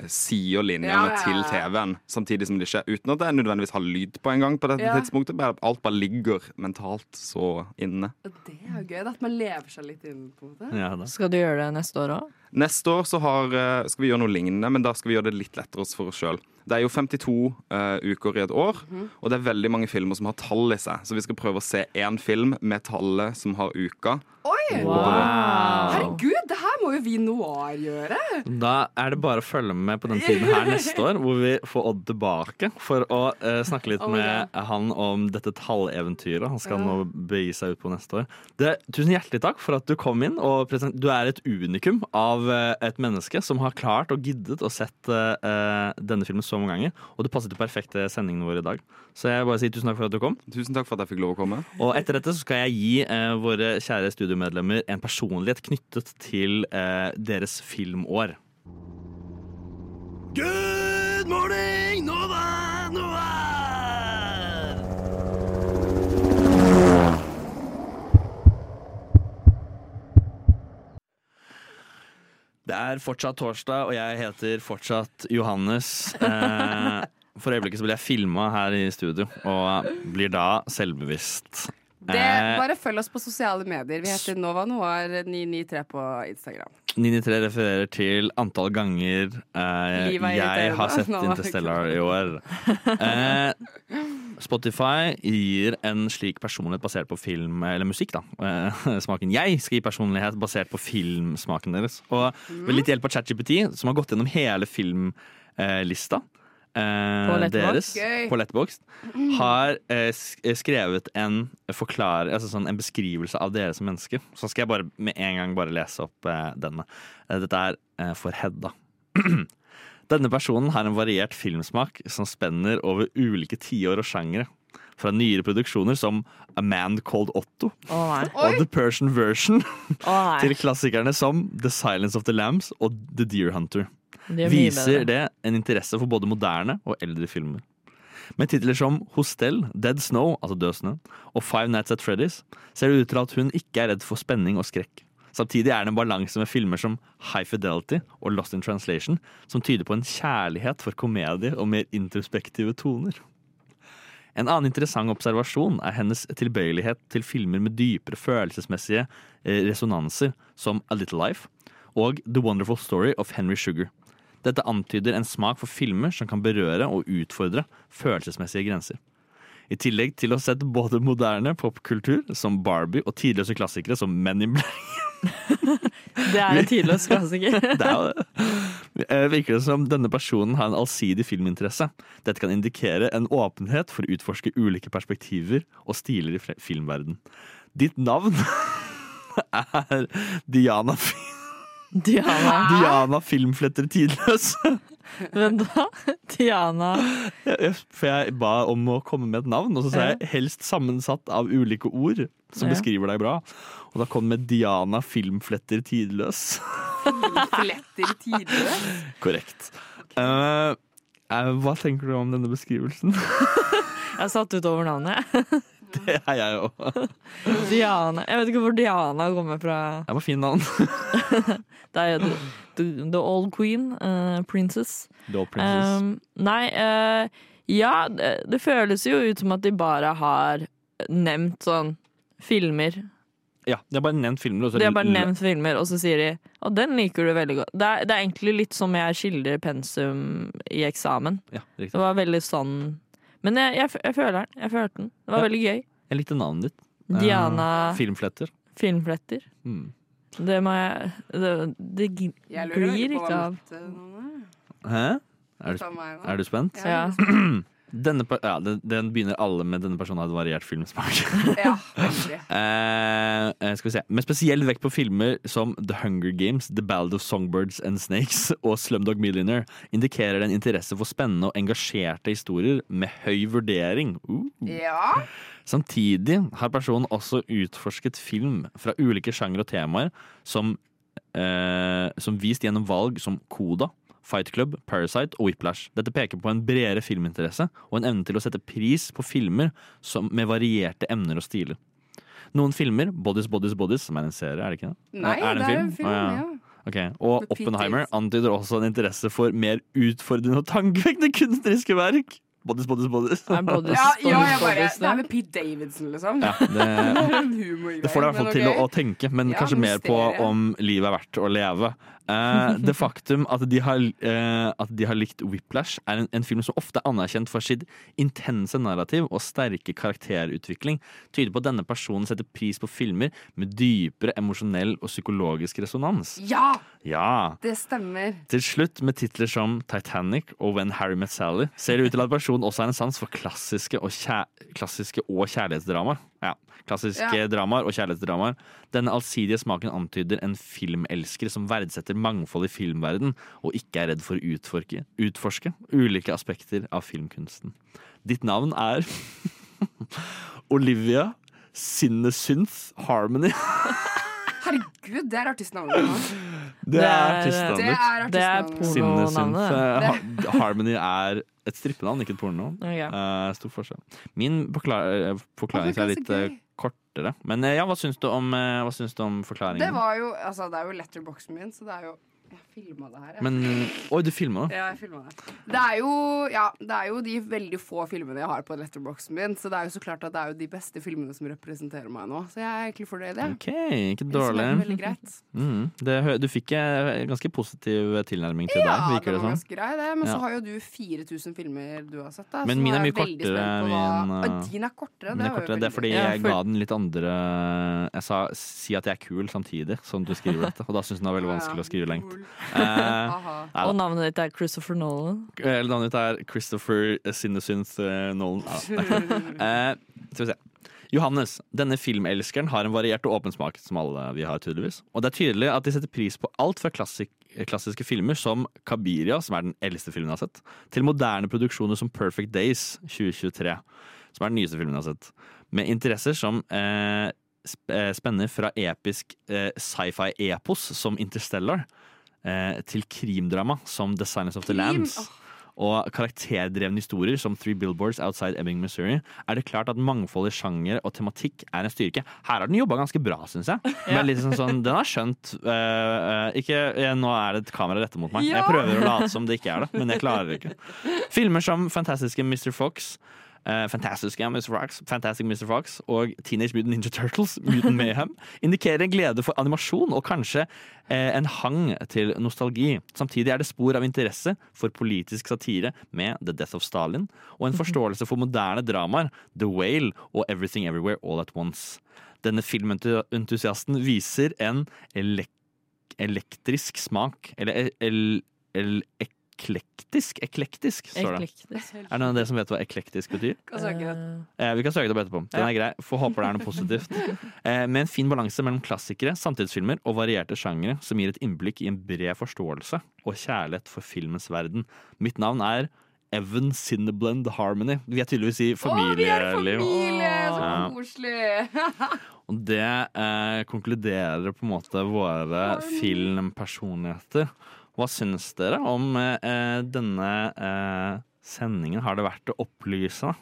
sier linjene Ja, ja, ja. til TV-en samtidig som det skjer. Uten at jeg nødvendigvis har lyd på en gang på dette Ja. tidspunktet. Bare, alt bare ligger mentalt så inne. Det er jo gøy, at man lever seg litt inn på det. Ja, Skal du gjøre det neste år òg? Neste år så har, eh, skal vi gjøre noe lignende, men da skal vi gjøre det litt lettere for oss sjøl. Det er jo 52 uh, uker i et år, og det er veldig mange filmer som har tall i seg. Så vi skal prøve å se én film med tallet som har uka. Oi! Wow. Herregud, det her må jo vi Noir gjøre. Da er det bare å følge med på den tiden her neste år, hvor vi får Odd tilbake for å uh, snakke litt Oh med med han om dette talleventyret han skal nå begi seg ut på neste år. Det, tusen hjertelig takk for at du kom inn. og Du er et unikum av uh, et menneske som har klart og giddet å sett uh, denne filmen så mange ganger. Og det passet til perfekt til sendingen vår i dag. Så jeg bare sier tusen takk for at du kom. Tusen takk for at jeg fikk lov å komme. Og etter dette så skal jeg gi eh, våre kjære studiomedlemmer en personlighet knyttet til eh, deres filmår. Good morning, Nova, Nova! Det er fortsatt torsdag, og jeg heter fortsatt Johannes. Eh, for øyeblikket så blir jeg filma her i studio, og blir da selvbevisst. Det, Eh, bare følg oss på sosiale medier. Vi heter Nova Noir 993 på Instagram. 993 refererer til antall ganger eh, jeg har sett Interstellar i år. Eh, Spotify gir en slik personlighet basert på film, eller musikk, da. Eh, smaken. Jeg skal gi personlighet basert på filmsmaken deres. Og med litt hjelp av ChatGPT, som har gått gjennom hele filmlista På deres Gøy. på Letterboxd, har eh, skrevet en forklare, altså sånn, en beskrivelse av dere som mennesker. Så skal jeg bare med en gang bare lese opp eh, denne. Eh, dette er eh, for Hedda. Denne personen har en variert filmsmak som spenner over ulike tiår og sjangere. Fra nyere produksjoner som A Man Called Otto oh, og The Persian Version oh, til klassikerne som The Silence of the Lambs og The Deer Hunter. De er Viser det en interesse for både moderne og eldre filmer. Med titler som Hostel, Dead Snow, altså Død snø, og Five Nights at Freddy's ser det ut til at hun ikke er redd for spenning og skrekk. Samtidig er det en balanse med filmer som High Fidelity og Lost in Translation som tyder på en kjærlighet for komedie og mer introspektive toner. En annen interessant observasjon er hennes tilbøyelighet til filmer med dypere følelsesmessige eh, resonanser, som A Little Life og The Wonderful Story of Henry Sugar. Dette antyder en smak for filmer som kan berøre og utfordre følelsesmessige grenser. I tillegg til å ha sett både moderne popkultur, som Barbie, og tidløse klassikere som Men in Black. Det er en tidløs klassiker. Det er det. Eh, Virker det som denne personen har en allsidig filminteresse. Dette kan indikere en åpenhet for å utforske ulike perspektiver og stiler i filmverden. Ditt navn er Diana, Fi- Diana. Diana Filmfletter Tidløs. Hvem da? Diana For jeg ba om å komme med et navn, og så sa jeg helst sammensatt av ulike ord som beskriver deg bra. Og da kom det med Diana Filmfletter Tidløs. Filmfletter tidløs. Korrekt. Eh, Uh, hva tenker du om denne beskrivelsen? Jeg satt ut over navnet. jeg. Det er jeg òg. Diana. Jeg vet ikke hvor Diana kommer fra. Det var fin navn. Det er the, the, the Old Queen. Uh, princess. The Old Princess. Um, nei, uh, ja, det, det føles jo ut som at de bare har nevnt sånn filmer. Ja, de har bare nevnt filmer. Og så De har bare nevnt filmer, og så sier de Å, den liker du veldig godt. Det er, det er egentlig litt som jeg skildrer pensum i eksamen. Ja. Det var veldig sånn Men jeg, jeg, jeg føler den. Jeg følte den. Det var Ja. veldig gøy. Jeg likte navnet ditt. Eh, Diana- Filmfletter. Filmfletter. Mm. Det må jeg Det, det glir ikke av. eh. Hæ? Er du, er du spent? Ja. Denne, ja, den, den begynner alle med 'denne personen har et variert filmsmak'. Ja. Eh, eh, skal vi se. Med spesiell vekt på filmer som The Hunger Games, The Ballad of Songbirds and Snakes og Slumdog Millionaire indikerer det en interesse for spennende og engasjerte historier med høy vurdering. Uh. Ja. Samtidig har personen også utforsket film fra ulike sjangre og temaer som, eh, som vist gjennom valg som Koda, Fight Club, Parasite og Whiplash. Dette peker på en bredere filminteresse og en evne til å sette pris på filmer som, med varierte emner og stiler. Noen filmer, Bodies, Bodies, Bodies, som er en serie, er det ikke det? Nei, er det er en film, Ah, ja. Ok, Og Med Oppenheimer antyder også en interesse for mer utfordrende og tankevekkende kunstneriske verk. Bodies, Bodies, Bodies. Ja, ja, jeg bare, det er med Pete Davidson, liksom. Ja, det- Det får deg i hvert fall til til å, å tenke, men Ja, kanskje mer på om livet er verdt å leve. Eh, det faktum at de, har, uh, at de har likt Whiplash, er en, en film som ofte er anerkjent for sitt intense narrativ og sterke karakterutvikling, tyder på at denne personen setter pris på filmer med dypere emosjonell og psykologisk resonans. Ja, Ja. det stemmer. Til slutt, med titler som Titanic og When Harry Met Sally, ser det ut til at personen også har en sans for klassiske og, kjær klassiske og kjærlighetsdramaer. Ja, klassiske Ja. dramaer og kjærlighetsdramaer. Denne allsidige smaken antyder en filmelsker som verdsetter mangfold i filmverden, og ikke er redd for å utforske, utforske ulike aspekter av filmkunsten. Ditt navn er Olivia Sinnesynth Harmony. Herregud, det er artistnavnet hans. Det er artistnavnet Det er er pornonavnet. Eh, Ha- Harmony er et strippenavn, ikke et pornonavn. Okay. Uh, stor forskjell. Min eh, forklaring er litt eh, kortere. Men uh, ja, hva syns du om, syns du om forklaringen? Det var jo, altså det er jo letterboxen min, så det er jo filma det her. jeg. Men Oi, du filma det? Ja, jeg filmet det. Det er, jo, ja, det er jo de veldig få filmene jeg har på letterboxen min, så det er jo så klart at det er jo de beste filmene som representerer meg nå. Så jeg er egentlig fornøyd, jeg. OK, ikke dårlig. det. Veldig greit. Mm, det, du fikk en ganske positiv tilnærming til Ja, deg, virker den det var ganske grei, det. Men Ja. så har jo du 4000 filmer du har sett. Da, Men min er mye jeg kortere, min, uh, din er kortere. Det, er kortere. det er fordi jeg ga den litt andre Jeg sa si at jeg er kul samtidig som du skriver dette, og da syns den det var veldig vanskelig å skrive lengt. Eh, Aha. Og navnet ditt er Christopher Nolan. Eller navnet ditt er Christopher Sinnesynth eh, Nolan. Ja. Eh, skal vi se. Johannes, denne filmelskeren har en variert og åpen smak, som alle vi har, tydeligvis. Og det er tydelig at de setter pris på alt fra klassik klassiske filmer som Kabiria, som er den eldste filmen jeg har sett, til moderne produksjoner som Perfect Days 2023, som er den nyeste filmen jeg har sett. Med interesser som eh, eh, spenner fra episk eh, sci-fi-epos som Interstellar, eh, til krimdrama som The Silence of the? Lambs. Og karakterdrevne historier som Three Billboards Outside Ebbing, Missouri, er det klart at mangfold i sjanger og tematikk er en styrke. Her har den jobba ganske bra, syns jeg. Men litt sånn, den har skjønt eh, eh, ikke, eh, Nå er det et kamera rettet mot meg. Ja. Jeg prøver å late som det ikke er det, men jeg klarer ikke. Filmer som fantastiske Mr. Fox. Eh, fantastiske Mr. Fox, Fantastic Mr. Fox og Teenage Mutant Ninja Turtles, Mutant Mayhem, indikerer en glede for animasjon og kanskje eh, en hang til nostalgi. Samtidig er det spor av interesse for politisk satire med The Death of Stalin, og en forståelse for moderne dramaer, The Whale og Everything Everywhere All At Once. Denne filmentusiasten viser en elek elektrisk smak, eller el el eklektisk? Eklektisk, står det. Eklektisk. Er det noen av dere som vet hva eklektisk betyr? Eh, vi kan søke det opp etterpå. Den er grei. Får håpe det er noe positivt. Eh, med en fin balanse mellom klassikere, samtidsfilmer og varierte sjangere som gir et innblikk i en bred forståelse og kjærlighet for filmens verden. Mitt navn er Evan Cinneblend Harmony. Vi er tydeligvis i Å, vi er familie! Så koselig! Og det eh, konkluderer på en måte våre filmpersonligheter. Hva syns dere om eh, denne eh, sendingen? Har det vært opplysende?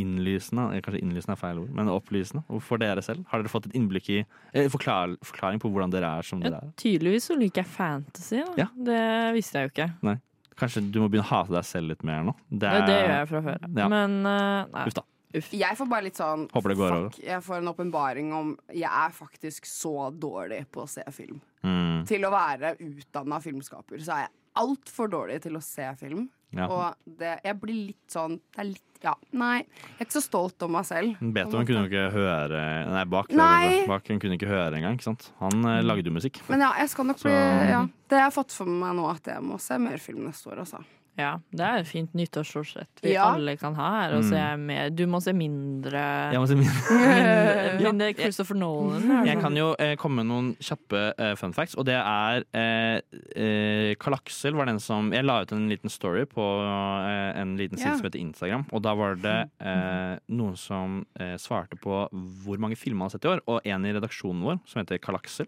Innlysende? eh, Kanskje innlysende er feil ord, men opplysende for dere selv? Har dere fått et innblikk i eh, forklar, forklaring på hvordan dere er som Ja, dere er? tydeligvis så liker jeg fantasy. Da. Ja. Det visste jeg jo ikke. Nei. Kanskje du må begynne å hate deg selv litt mer nå? Det, Det, det gjør jeg fra før. Ja. Men uh, nei. Uff da. Jeg får bare litt sånn Håper det går over. fuck, Jeg får en åpenbaring om Jeg er faktisk så dårlig på å se film. Mm. Til å være utdanna filmskaper, så er jeg altfor dårlig til å se film. Ja. Og det, jeg blir litt sånn Det er litt Ja, nei. Jeg er ikke så stolt om meg selv. Beethoven kunne jo ikke høre Nei, Bach, Nei. Bach kunne ikke høre engang. Ikke sant? Han eh, lagde jo musikk. Men ja, jeg skal nok Så- bli ja, Det jeg fått for meg nå, at jeg må se mer film neste år, altså. Ja, det er et fint nyttårsforsett vi Ja. alle kan ha her. Mm. se mer. Du må se mindre Jeg må se mindre, Mindre, mindre Christopher Nolan. Jeg kan jo eh, komme med noen kjappe eh, fun facts, og det er eh, eh, Karl Aksel var den som Jeg la ut en liten story på eh, en liten side Ja. som heter Instagram, og da var det eh, noen som eh, svarte på hvor mange filmer han har sett i år, og en i redaksjonen vår, som heter Karl Aksel,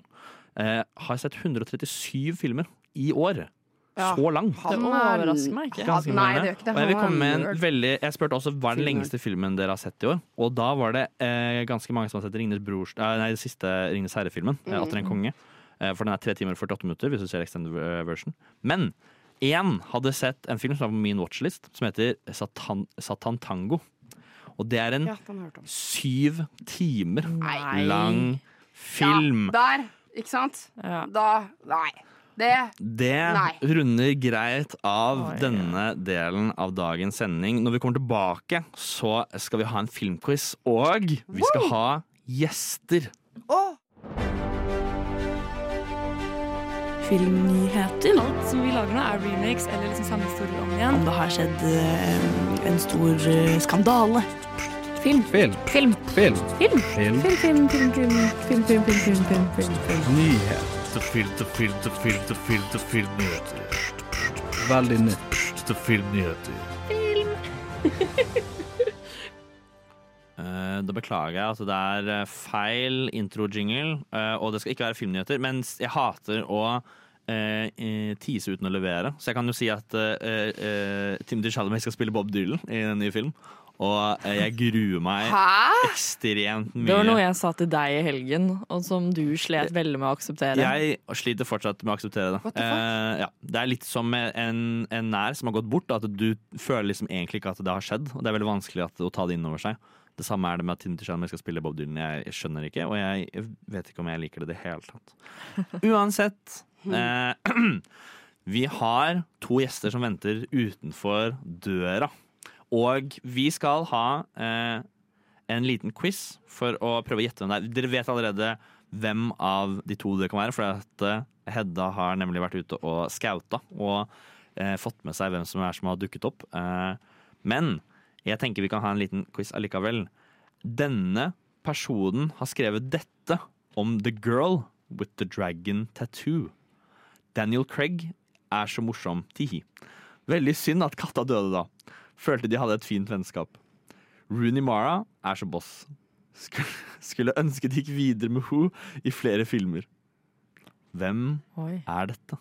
eh, har sett 137 filmer i år. Ja. Så lang. Det overrasker meg ikke. Ganske Nei, det gjør ikke det. Og jeg vil komme med en veldig Jeg spurte også hva er den lengste filmen dere har sett i år. Og da var det eh, ganske mange som har sett Ringnes Brors eh, Nei, den siste Ringnes herre-filmen. mm. Atter en konge. Eh, for den er 3 timer og 48 minutter, hvis du ser extended version. Men én hadde sett en film som var på min watchlist, som heter Satan, Satan Tango. Og det er en Ja, syv timer Nei. lang film. Ja, der, ikke sant? Ja. Da Nei. Det Det runder greit av Oi, denne delen av dagens sending. Når vi kommer tilbake, så skal vi ha en filmquiz, og vi skal ha gjester. Oh. Filmnyheter. Alt som vi lager nå, er remakes eller liksom samme historie om igjen. Om det har skjedd eh, en stor eh, skandale. Film. Film. Film. Film. Film. Film. Film, film, film, film, film, film, film, film, film, film, film. Nyhet. Film, film, film, til filmnyheter. Veldig nytt. Til filmnyheter. film Da beklager jeg. Altså, det er eh, feil intro-jingle, eh, og det skal ikke være filmnyheter. Men jeg hater å eh, eh, tease uten å levere. Så jeg kan jo si at Tim Timothy Chalamet skal spille Bob Dylan i en ny film. Og eh, jeg gruer meg Hæ? ekstremt mye. Det var noe jeg sa til deg i helgen, og som du slet veldig med å akseptere. Jeg sliter fortsatt med å akseptere det. Eh, ja. Det er litt som en, en nær som har gått bort. At du føler liksom egentlig ikke at det har skjedd. Og det er veldig vanskelig at, å ta det inn over seg. Det samme er det med at Timothy Chalamet skal spille Bob Dylan. Jeg, jeg skjønner ikke, og jeg vet ikke om jeg liker det i det hele tatt. Uansett. Eh, vi har to gjester som venter utenfor døra. Og vi skal ha eh, en liten quiz for å prøve å gjette hvem det er. Dere vet allerede hvem av de to det kan være, for at eh, Hedda har nemlig vært ute og skauta og eh, fått med seg hvem som er som har dukket opp. Eh, men jeg tenker vi kan ha en liten quiz allikevel. Denne personen har skrevet dette om The Girl with the Dragon Tattoo. Daniel Craig er så morsom. Tihi. Veldig synd at katta døde da. Følte de hadde et fint vennskap. Rooney Mara er så boss. Skulle, skulle ønske de gikk videre med henne i flere filmer. Hvem Oi. er dette?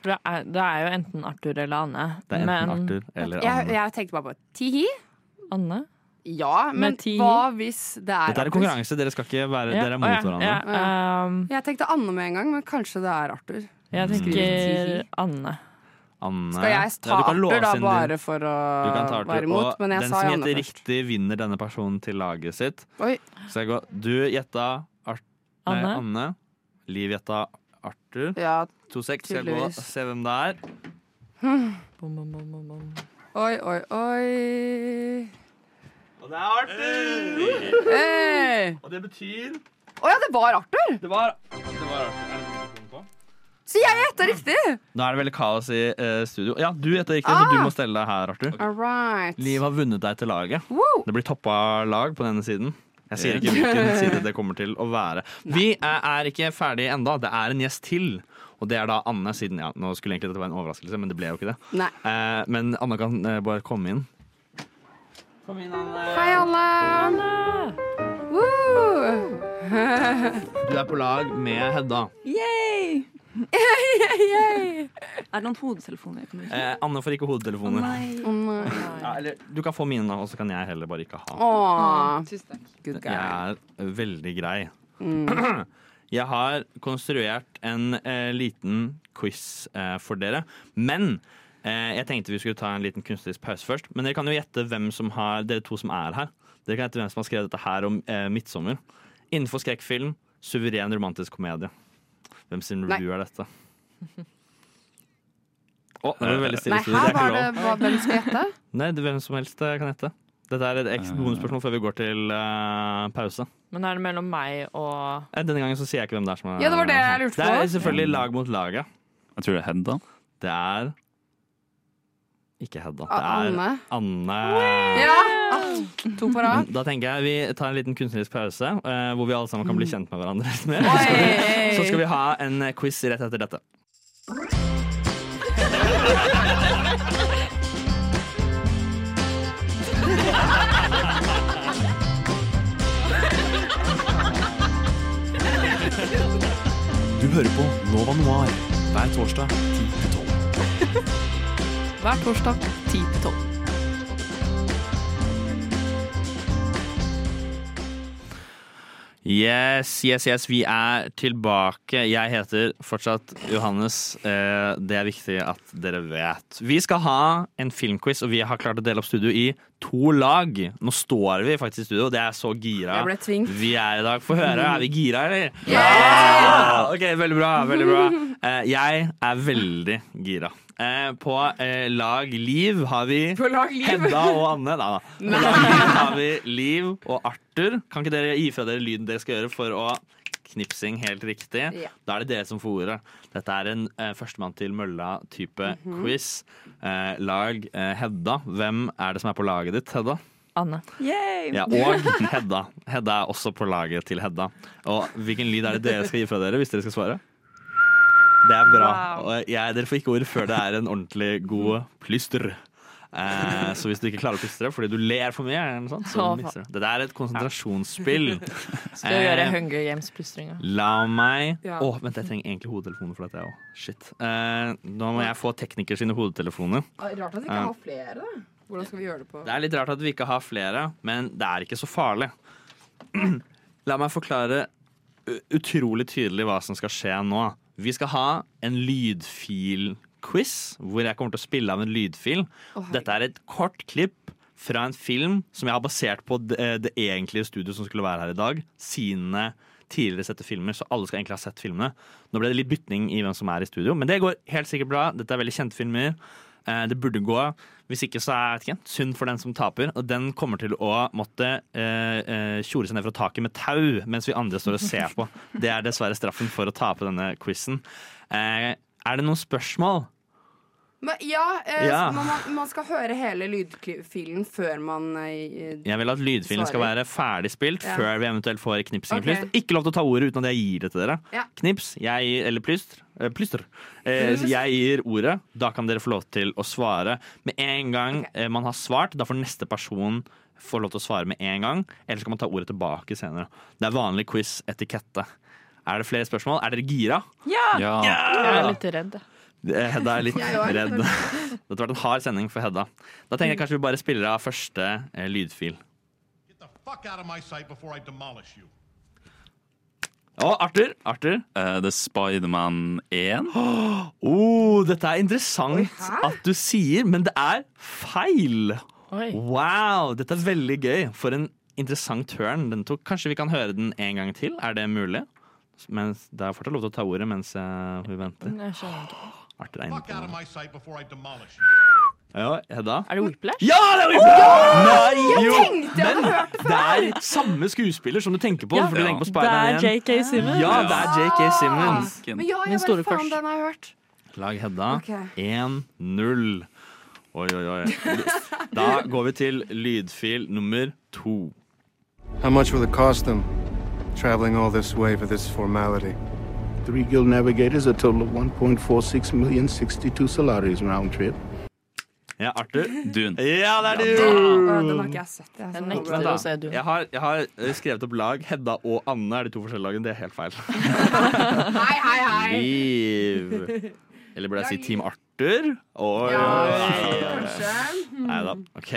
For det er, det er jo enten Arthur eller Anne. Det er enten men, Arthur eller Anne. jeg tenkte bare på Tihi. Anne? Ja, men hva hvis det er Dette er en konkurranse, dere skal ikke være Ja, Dere er mot hverandre. ja, um, Jeg tenkte Anne med en gang, men kanskje det er Arthur. jeg tenker Anne. Anne. Skal jeg ta Ja, da, bare for å være imot? Men jeg den som gjetter riktig, vinner denne personen til laget sitt. Oi. Så jeg går Du gjetta Art nei, Anne. Anne. Liv gjetta Arthur. Ja, 2-6. Skal jeg gå og se hvem det er? Hmm. bom, bom, bom, bom. Oi, oi, oi. Og det er Arthur! Hey. Og det betyr Å ja, det var Arthur! Det var, det var Arthur. Så jeg gjetta riktig! Nå er det veldig kaos i eh, studio. Ja, du gjetta riktig, så Ah. du må stelle deg her, Arthur. All right. Liv har vunnet deg til laget. Woo. Det blir toppa lag på denne siden. Jeg sier ikke hvilken side det kommer til å være. Vi er, er ikke ferdige enda. Det er en gjest til. Og det er da Anne, siden ja, Nå skulle egentlig dette være en overraskelse, men det ble jo ikke det. Nei. Eh, men Anne kan eh, bare komme inn. Kom inn, Anne. Hei, Anne Woo. Du er på lag med Hedda. Yay! Yay. Er det noen hodetelefoner jeg kan bruke? Eh, Anne får ikke hodetelefoner. Oh, nei. Oh, nei. Ja, eller, du kan få mine, og så kan jeg heller bare ikke ha. Åh. Tusen takk. Good guy. Jeg er veldig grei. Mm. Jeg har konstruert en eh, liten quiz eh, for dere. Men eh, jeg tenkte vi skulle ta en liten kunstnerisk pause først. Men dere kan jo gjette hvem som har Dere to som er her. Dere kan gjette hvem som har skrevet dette her om eh, midtsommer. Innenfor skrekkfilm, suveren romantisk komedie. Hvem sin Nei. er dette? Å, det ble veldig stille Nei, her er var det hva, hvem skal gjette? Nei, det er hvem som helst eh, kan gjette. Dette er et ekstra bonusspørsmål før vi går til uh, pause. Men er det mellom meg og Eh, Denne gangen så sier jeg ikke hvem det er som er Ja, det var det jeg lurte Det er selvfølgelig lag mot laget. Jeg tror det er Hedda. Det er ikke Hedda. Ah, Det er Anne. Anne. Ja! To på rad. Da tenker jeg vi tar en liten kunstnerisk pause, eh, hvor vi alle sammen kan bli kjent med hverandre litt mer. Så skal vi- Så skal vi ha en eh, quiz rett etter dette. Du hører på Nova Noir hver torsdag 10 til 12. Hver torsdag 10 til 12. Yes, yes, yes, vi er tilbake. Jeg heter fortsatt Johannes. Eh, Det er viktig at dere vet. Vi skal ha en filmquiz, og vi har klart å dele opp studio i to lag. Nå står vi faktisk i studio, og det er så gira. Vi er i dag. Få høre, er vi gira, eller? Yeah! Ok, veldig bra. veldig bra Eh, Jeg er veldig gira. Eh, På eh, lag Liv har vi Liv? Hedda og Anne. Da, da. På lag Liv har vi Liv og Arthur. Kan ikke dere gi fra dere lyden dere skal gjøre for å knipsing helt riktig? Ja. Da er det dere som får ordet. Dette er en eh, førstemann til mølla-type Mhm. quiz. Eh, lag eh, Hedda. Hvem er det som er på laget ditt, Hedda? Anne. Ja, og Hedda. Hedda er også på laget til Hedda. Og hvilken lyd er det dere skal gi fra dere hvis dere skal svare? Det er bra. Wow. Og jeg, dere får ikke ordet før det er en ordentlig god plyster. Eh, så hvis du ikke klarer å plystre fordi du ler for mye, eller noe sånt, så mister du. Det er et konsentrasjonsspill. Skal vi gjøre Eh, Hunger Games-plystringa? La meg Å, Ja. vent, jeg trenger egentlig hodetelefoner for dette, jeg òg. Shit. Eh, nå må jeg få teknikere sine hodetelefoner. Rart at vi ikke har flere. da. Hvordan skal vi gjøre det på Det er litt rart at vi ikke har flere, men det er ikke så farlig. La meg forklare utrolig tydelig hva som skal skje nå. Vi skal ha en lydfil-quiz, hvor jeg kommer til å spille av en lydfil. Dette er et kort klipp fra en film som jeg har basert på det, det egentlige studioet som skulle være her i dag. Sine tidligere sette filmer, så alle skal egentlig ha sett filmene. Nå ble det litt bytning i hvem som er i studio, men det går helt sikkert bra. Dette er veldig kjente filmer. Eh, Det burde gå. Hvis ikke så er det synd for den som taper. Og den kommer til å måtte eh, eh, tjore seg ned fra taket med tau mens vi andre står og ser på. Det er dessverre straffen for å tape denne quizen. Er det noen spørsmål? Men, ja, eh, Ja. Man, man- man skal høre hele lydfilen før man eh, Jeg vil at lydfilen skal Svarer. være ferdig spilt Ja. før vi eventuelt får knipsing Ok. og plyster. Ikke lov til å ta ordet uten at jeg gir det til dere. Ja. Knips, jeg gir, eller plyster. eh, plyster. Eh, så jeg gir ordet. Da kan dere få lov til å svare. Med en gang eh, man har svart, da får neste person få lov til å svare med en gang. Ellers kan man ta ordet tilbake senere. Det er vanlig quiz-etikette. Er det flere spørsmål? Er dere gira? Ja! Ja. Jeg er litt redd. Eh, Hedda er litt redd. Dette har vært en hard sending for Hedda. Da tenker jeg kanskje vi bare spiller av første eh, lydfil. Å, Arthur. Arthur. Uh, The Spiderman 1. Oh, dette er interessant at du sier, men det er feil. Oi. Wow, dette er veldig gøy. For en interessant turn den tok. Kanskje vi kan høre den en gang til? Er det mulig? Mens, det er fortsatt lov til å ta ordet mens eh, vi venter. Jeg på demolish you. Ja, Hedda? Er det Whiplash? Ja, det er Whiplash! Nei, Jeg tenkte jeg hadde Men hørt det før! det er samme skuespiller som du tenker på. Ja, for du tenker på det er. J.K. Simmons. Ja, det er J.K. Simmons. Men ja, Min jeg store faen, den har jeg hørt. Lag Hedda. Okay. 1-0. Oi, oi, oi. Da går vi til lydfil nummer to. How much will it cost them traveling all this way for this formality? Three guild navigators, a total of 1.46 million, 62 salaries round trip. Ja, Arthur. Dune. Ja, det er Dune! Ja, Den har ikke jeg sett. Jeg, Jeg nekter å se Dune. Jeg har, jeg har eh, skrevet opp lag. Hedda og Anne er de to forskjellige lagene. Det er helt feil. Hei, hei, hei. Liv. Eller burde jeg si Team Arthur? Oi, Ja, kanskje. Nei da. OK,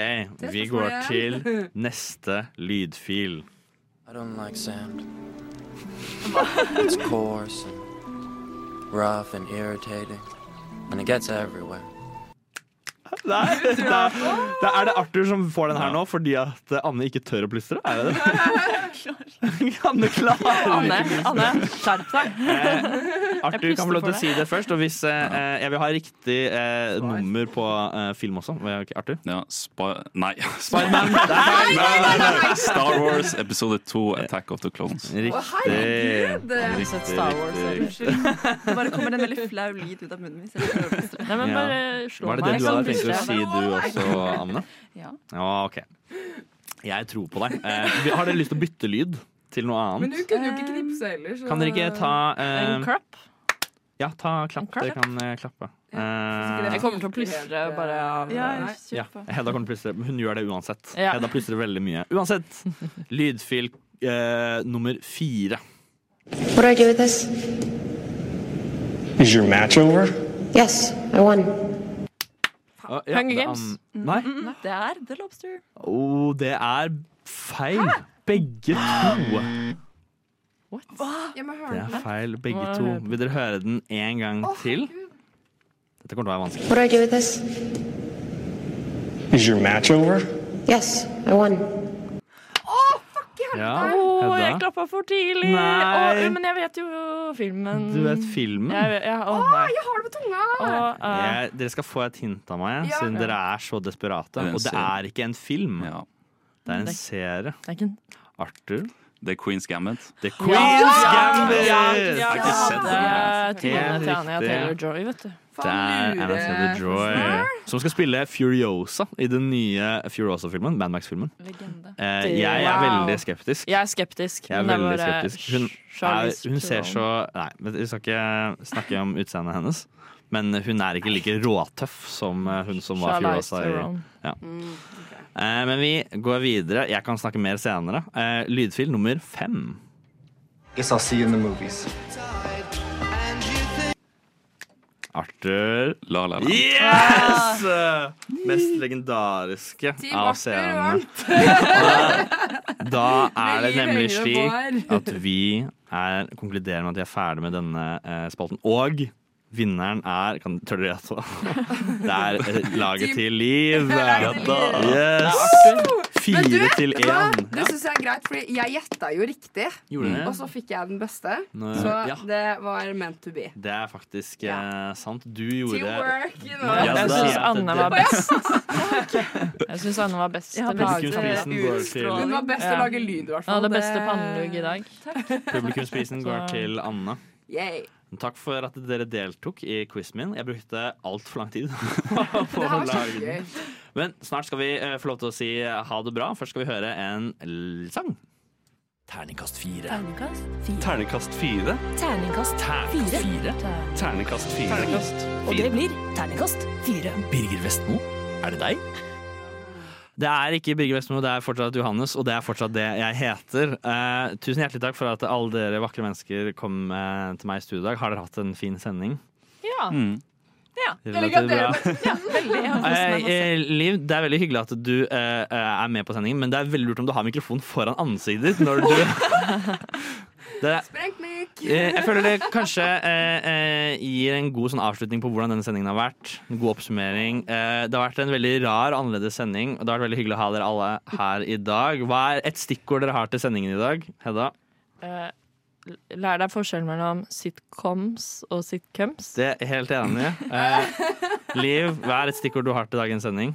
vi går til neste lydfil. I don't like sand. It's coarse and rough and irritating, and it gets everywhere. Nei, da er det Arthur som får den her nå, fordi at Anne ikke tør å plystre. Er det det? Anne klarer Anne, Anne, skjerp deg. Eh, Arthur du kan få lov til å si det først. Og hvis eh, eh, jeg vil ha riktig eh, nummer på eh, film også. Arthur? Ja, Spa Nei. Spiderman. Er. Star Wars episode 2, Attack of the Clones. Riktig. herregud! Jeg har Star Wars, Riktig, riktig. Det bare kommer en veldig flau lyd ut av munnen min. å. Nei, men Ja. bare slå Var det det du hadde tenkt å si du også, Anne? Ja. Ja, ok. Jeg tror på deg. Eh, har dere lyst til å bytte lyd til noe annet? Men du kunne jo ikke knipse heller. så- Kan dere ikke ta eh, En klapp? Ja, ta klapp. klapp? Dere kan eh, klappe. Eh, Jeg kommer til å plystre bare av Ja, ja, Hedda kommer til å plystre. men Hun gjør det uansett. Ja. Hedda plystrer veldig mye. Uansett. Lydfil eh, nummer fire. What do I do with this? Is your match over? Yes, I won. Å, ja, Hunger det er Games. Um, Nei. Mm, Det er The Lobster. Oh, det er feil. Begge to. What? Hva? Det er feil, begge to. Vil dere høre den en gang til? Dette kommer til å være vanskelig. What do I do with this? Is your match over? Yes, I won. Ja, Å, jeg klappa for tidlig! Nei. Å, men jeg vet jo filmen. Du vet filmen? Jeg, vet- ja, å, nei. Jeg har det på tunga! Å, uh. Jeg, dere skal få et hint av meg, Ja. siden dere er så desperate. Er Og det er ikke en film. Ja. Det er en Det- serie. det er ikke en Arthur. Er Queen's Gambit. The Queen's ja, Gambit! Ja, ja, har ikke sett det er Tina Helt Taylor-Joy, vet du. Det er Anna Taylor-Joy som skal spille Furiosa i den nye Furiosa-filmen. Mad Max-filmen. Eh, jeg er veldig skeptisk. Jeg er skeptisk. Jeg er men det er veldig skeptisk. Hun, er, hun ser så Nei, vi skal ikke snakke om utseendet hennes. Men hun er ikke like råtøff som eh, hun som var Furiosa i ja. Eh, Men vi går videre. Jeg kan snakke mer senere. Eh, Lydfil nummer fem. Guess I'll see you in the movies. Arthur. La La La. Yes! mest legendariske Team av scenene. Da er det nemlig slik at vi er, konkluderer med at vi er ferdig med denne eh, spalten. Og vinneren er kan, Tør dere gjette? Det er eh, laget til Liv. Yes. Fire til én. Det syns jeg er greit, Fordi jeg gjetta jo riktig. Gjorde det? Og så fikk jeg den beste. Så det var meant to be. Det er faktisk eh, sant. Du gjorde Teamwork, you know. Ja, Jeg det syns Anne var best. Jeg syns Anne var best til å lage Hun var best til å lage lyd, i hvert fall. Hun hadde beste pannelugg i dag. Publikumsprisen går til Anne. Yay. Takk for at dere deltok i quizen min. Jeg brukte altfor lang tid på Det lage den. Men snart skal vi eh, få lov til å si eh, ha det bra. Først skal vi høre en sang. Terningkast fire. Terningkast fire. Terningkast fire. Terningkast Terningkast fire. Terningkast fire. Terningkast. Og det blir terningkast fire. Birger Vestmo, er det deg? Det er ikke Birger Vestmo, det er fortsatt Johannes, og det er fortsatt det jeg heter. Eh, tusen hjertelig takk for at alle dere vakre mennesker kom eh, til meg i studio i dag. Har dere hatt en fin sending? Ja. Ja. Relativt bra. Ja, veldig. Eh, eh, Liv, det er veldig hyggelig at du eh, eh, er med på sendingen, men det er veldig lurt om du har mikrofon foran ansiktet ditt når du det, Sprengt mikk! eh, Jeg føler det kanskje eh, eh, gir en god sånn avslutning på hvordan denne sendingen har vært. En god oppsummering. Eh, det har vært en veldig rar og annerledes sending, og det har vært veldig hyggelig å ha dere alle her i dag. Hva er et stikkord dere har til sendingen i dag? Hedda? Eh, Lær deg forskjellen mellom sitcoms og sitcoms. Det er jeg helt enig i. Eh, Liv, hva er et stikkord du har til dagens sending?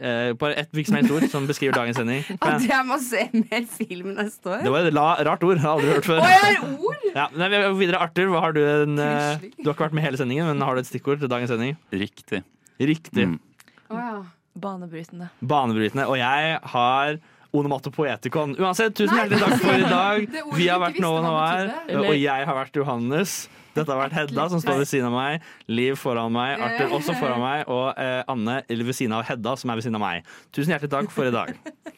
Eh, bare ett virksomhetsord som beskriver dagens sending. At jeg må se mer film neste år. Det var et la, rart ord. Jeg har aldri hørt før. Å, jeg har ord! Ja, nei, vi går videre. Arthur, hva har du, en, uh, du har ikke vært med hele sendingen, men har du et stikkord til dagens sending? Riktig. Riktig. Å, ja. Banebrytende. Banebrytende. Og jeg har onomatopoetikon. Uansett, tusen Nei. hjertelig takk for i dag. Vi har vært Noen og betydde. og jeg har vært Johannes. Dette har vært Hedda, som står ved siden av meg. Liv foran meg. Arthur også foran meg. Og eh, Anne eller ved siden av Hedda, som er ved siden av meg. Tusen hjertelig takk for i dag.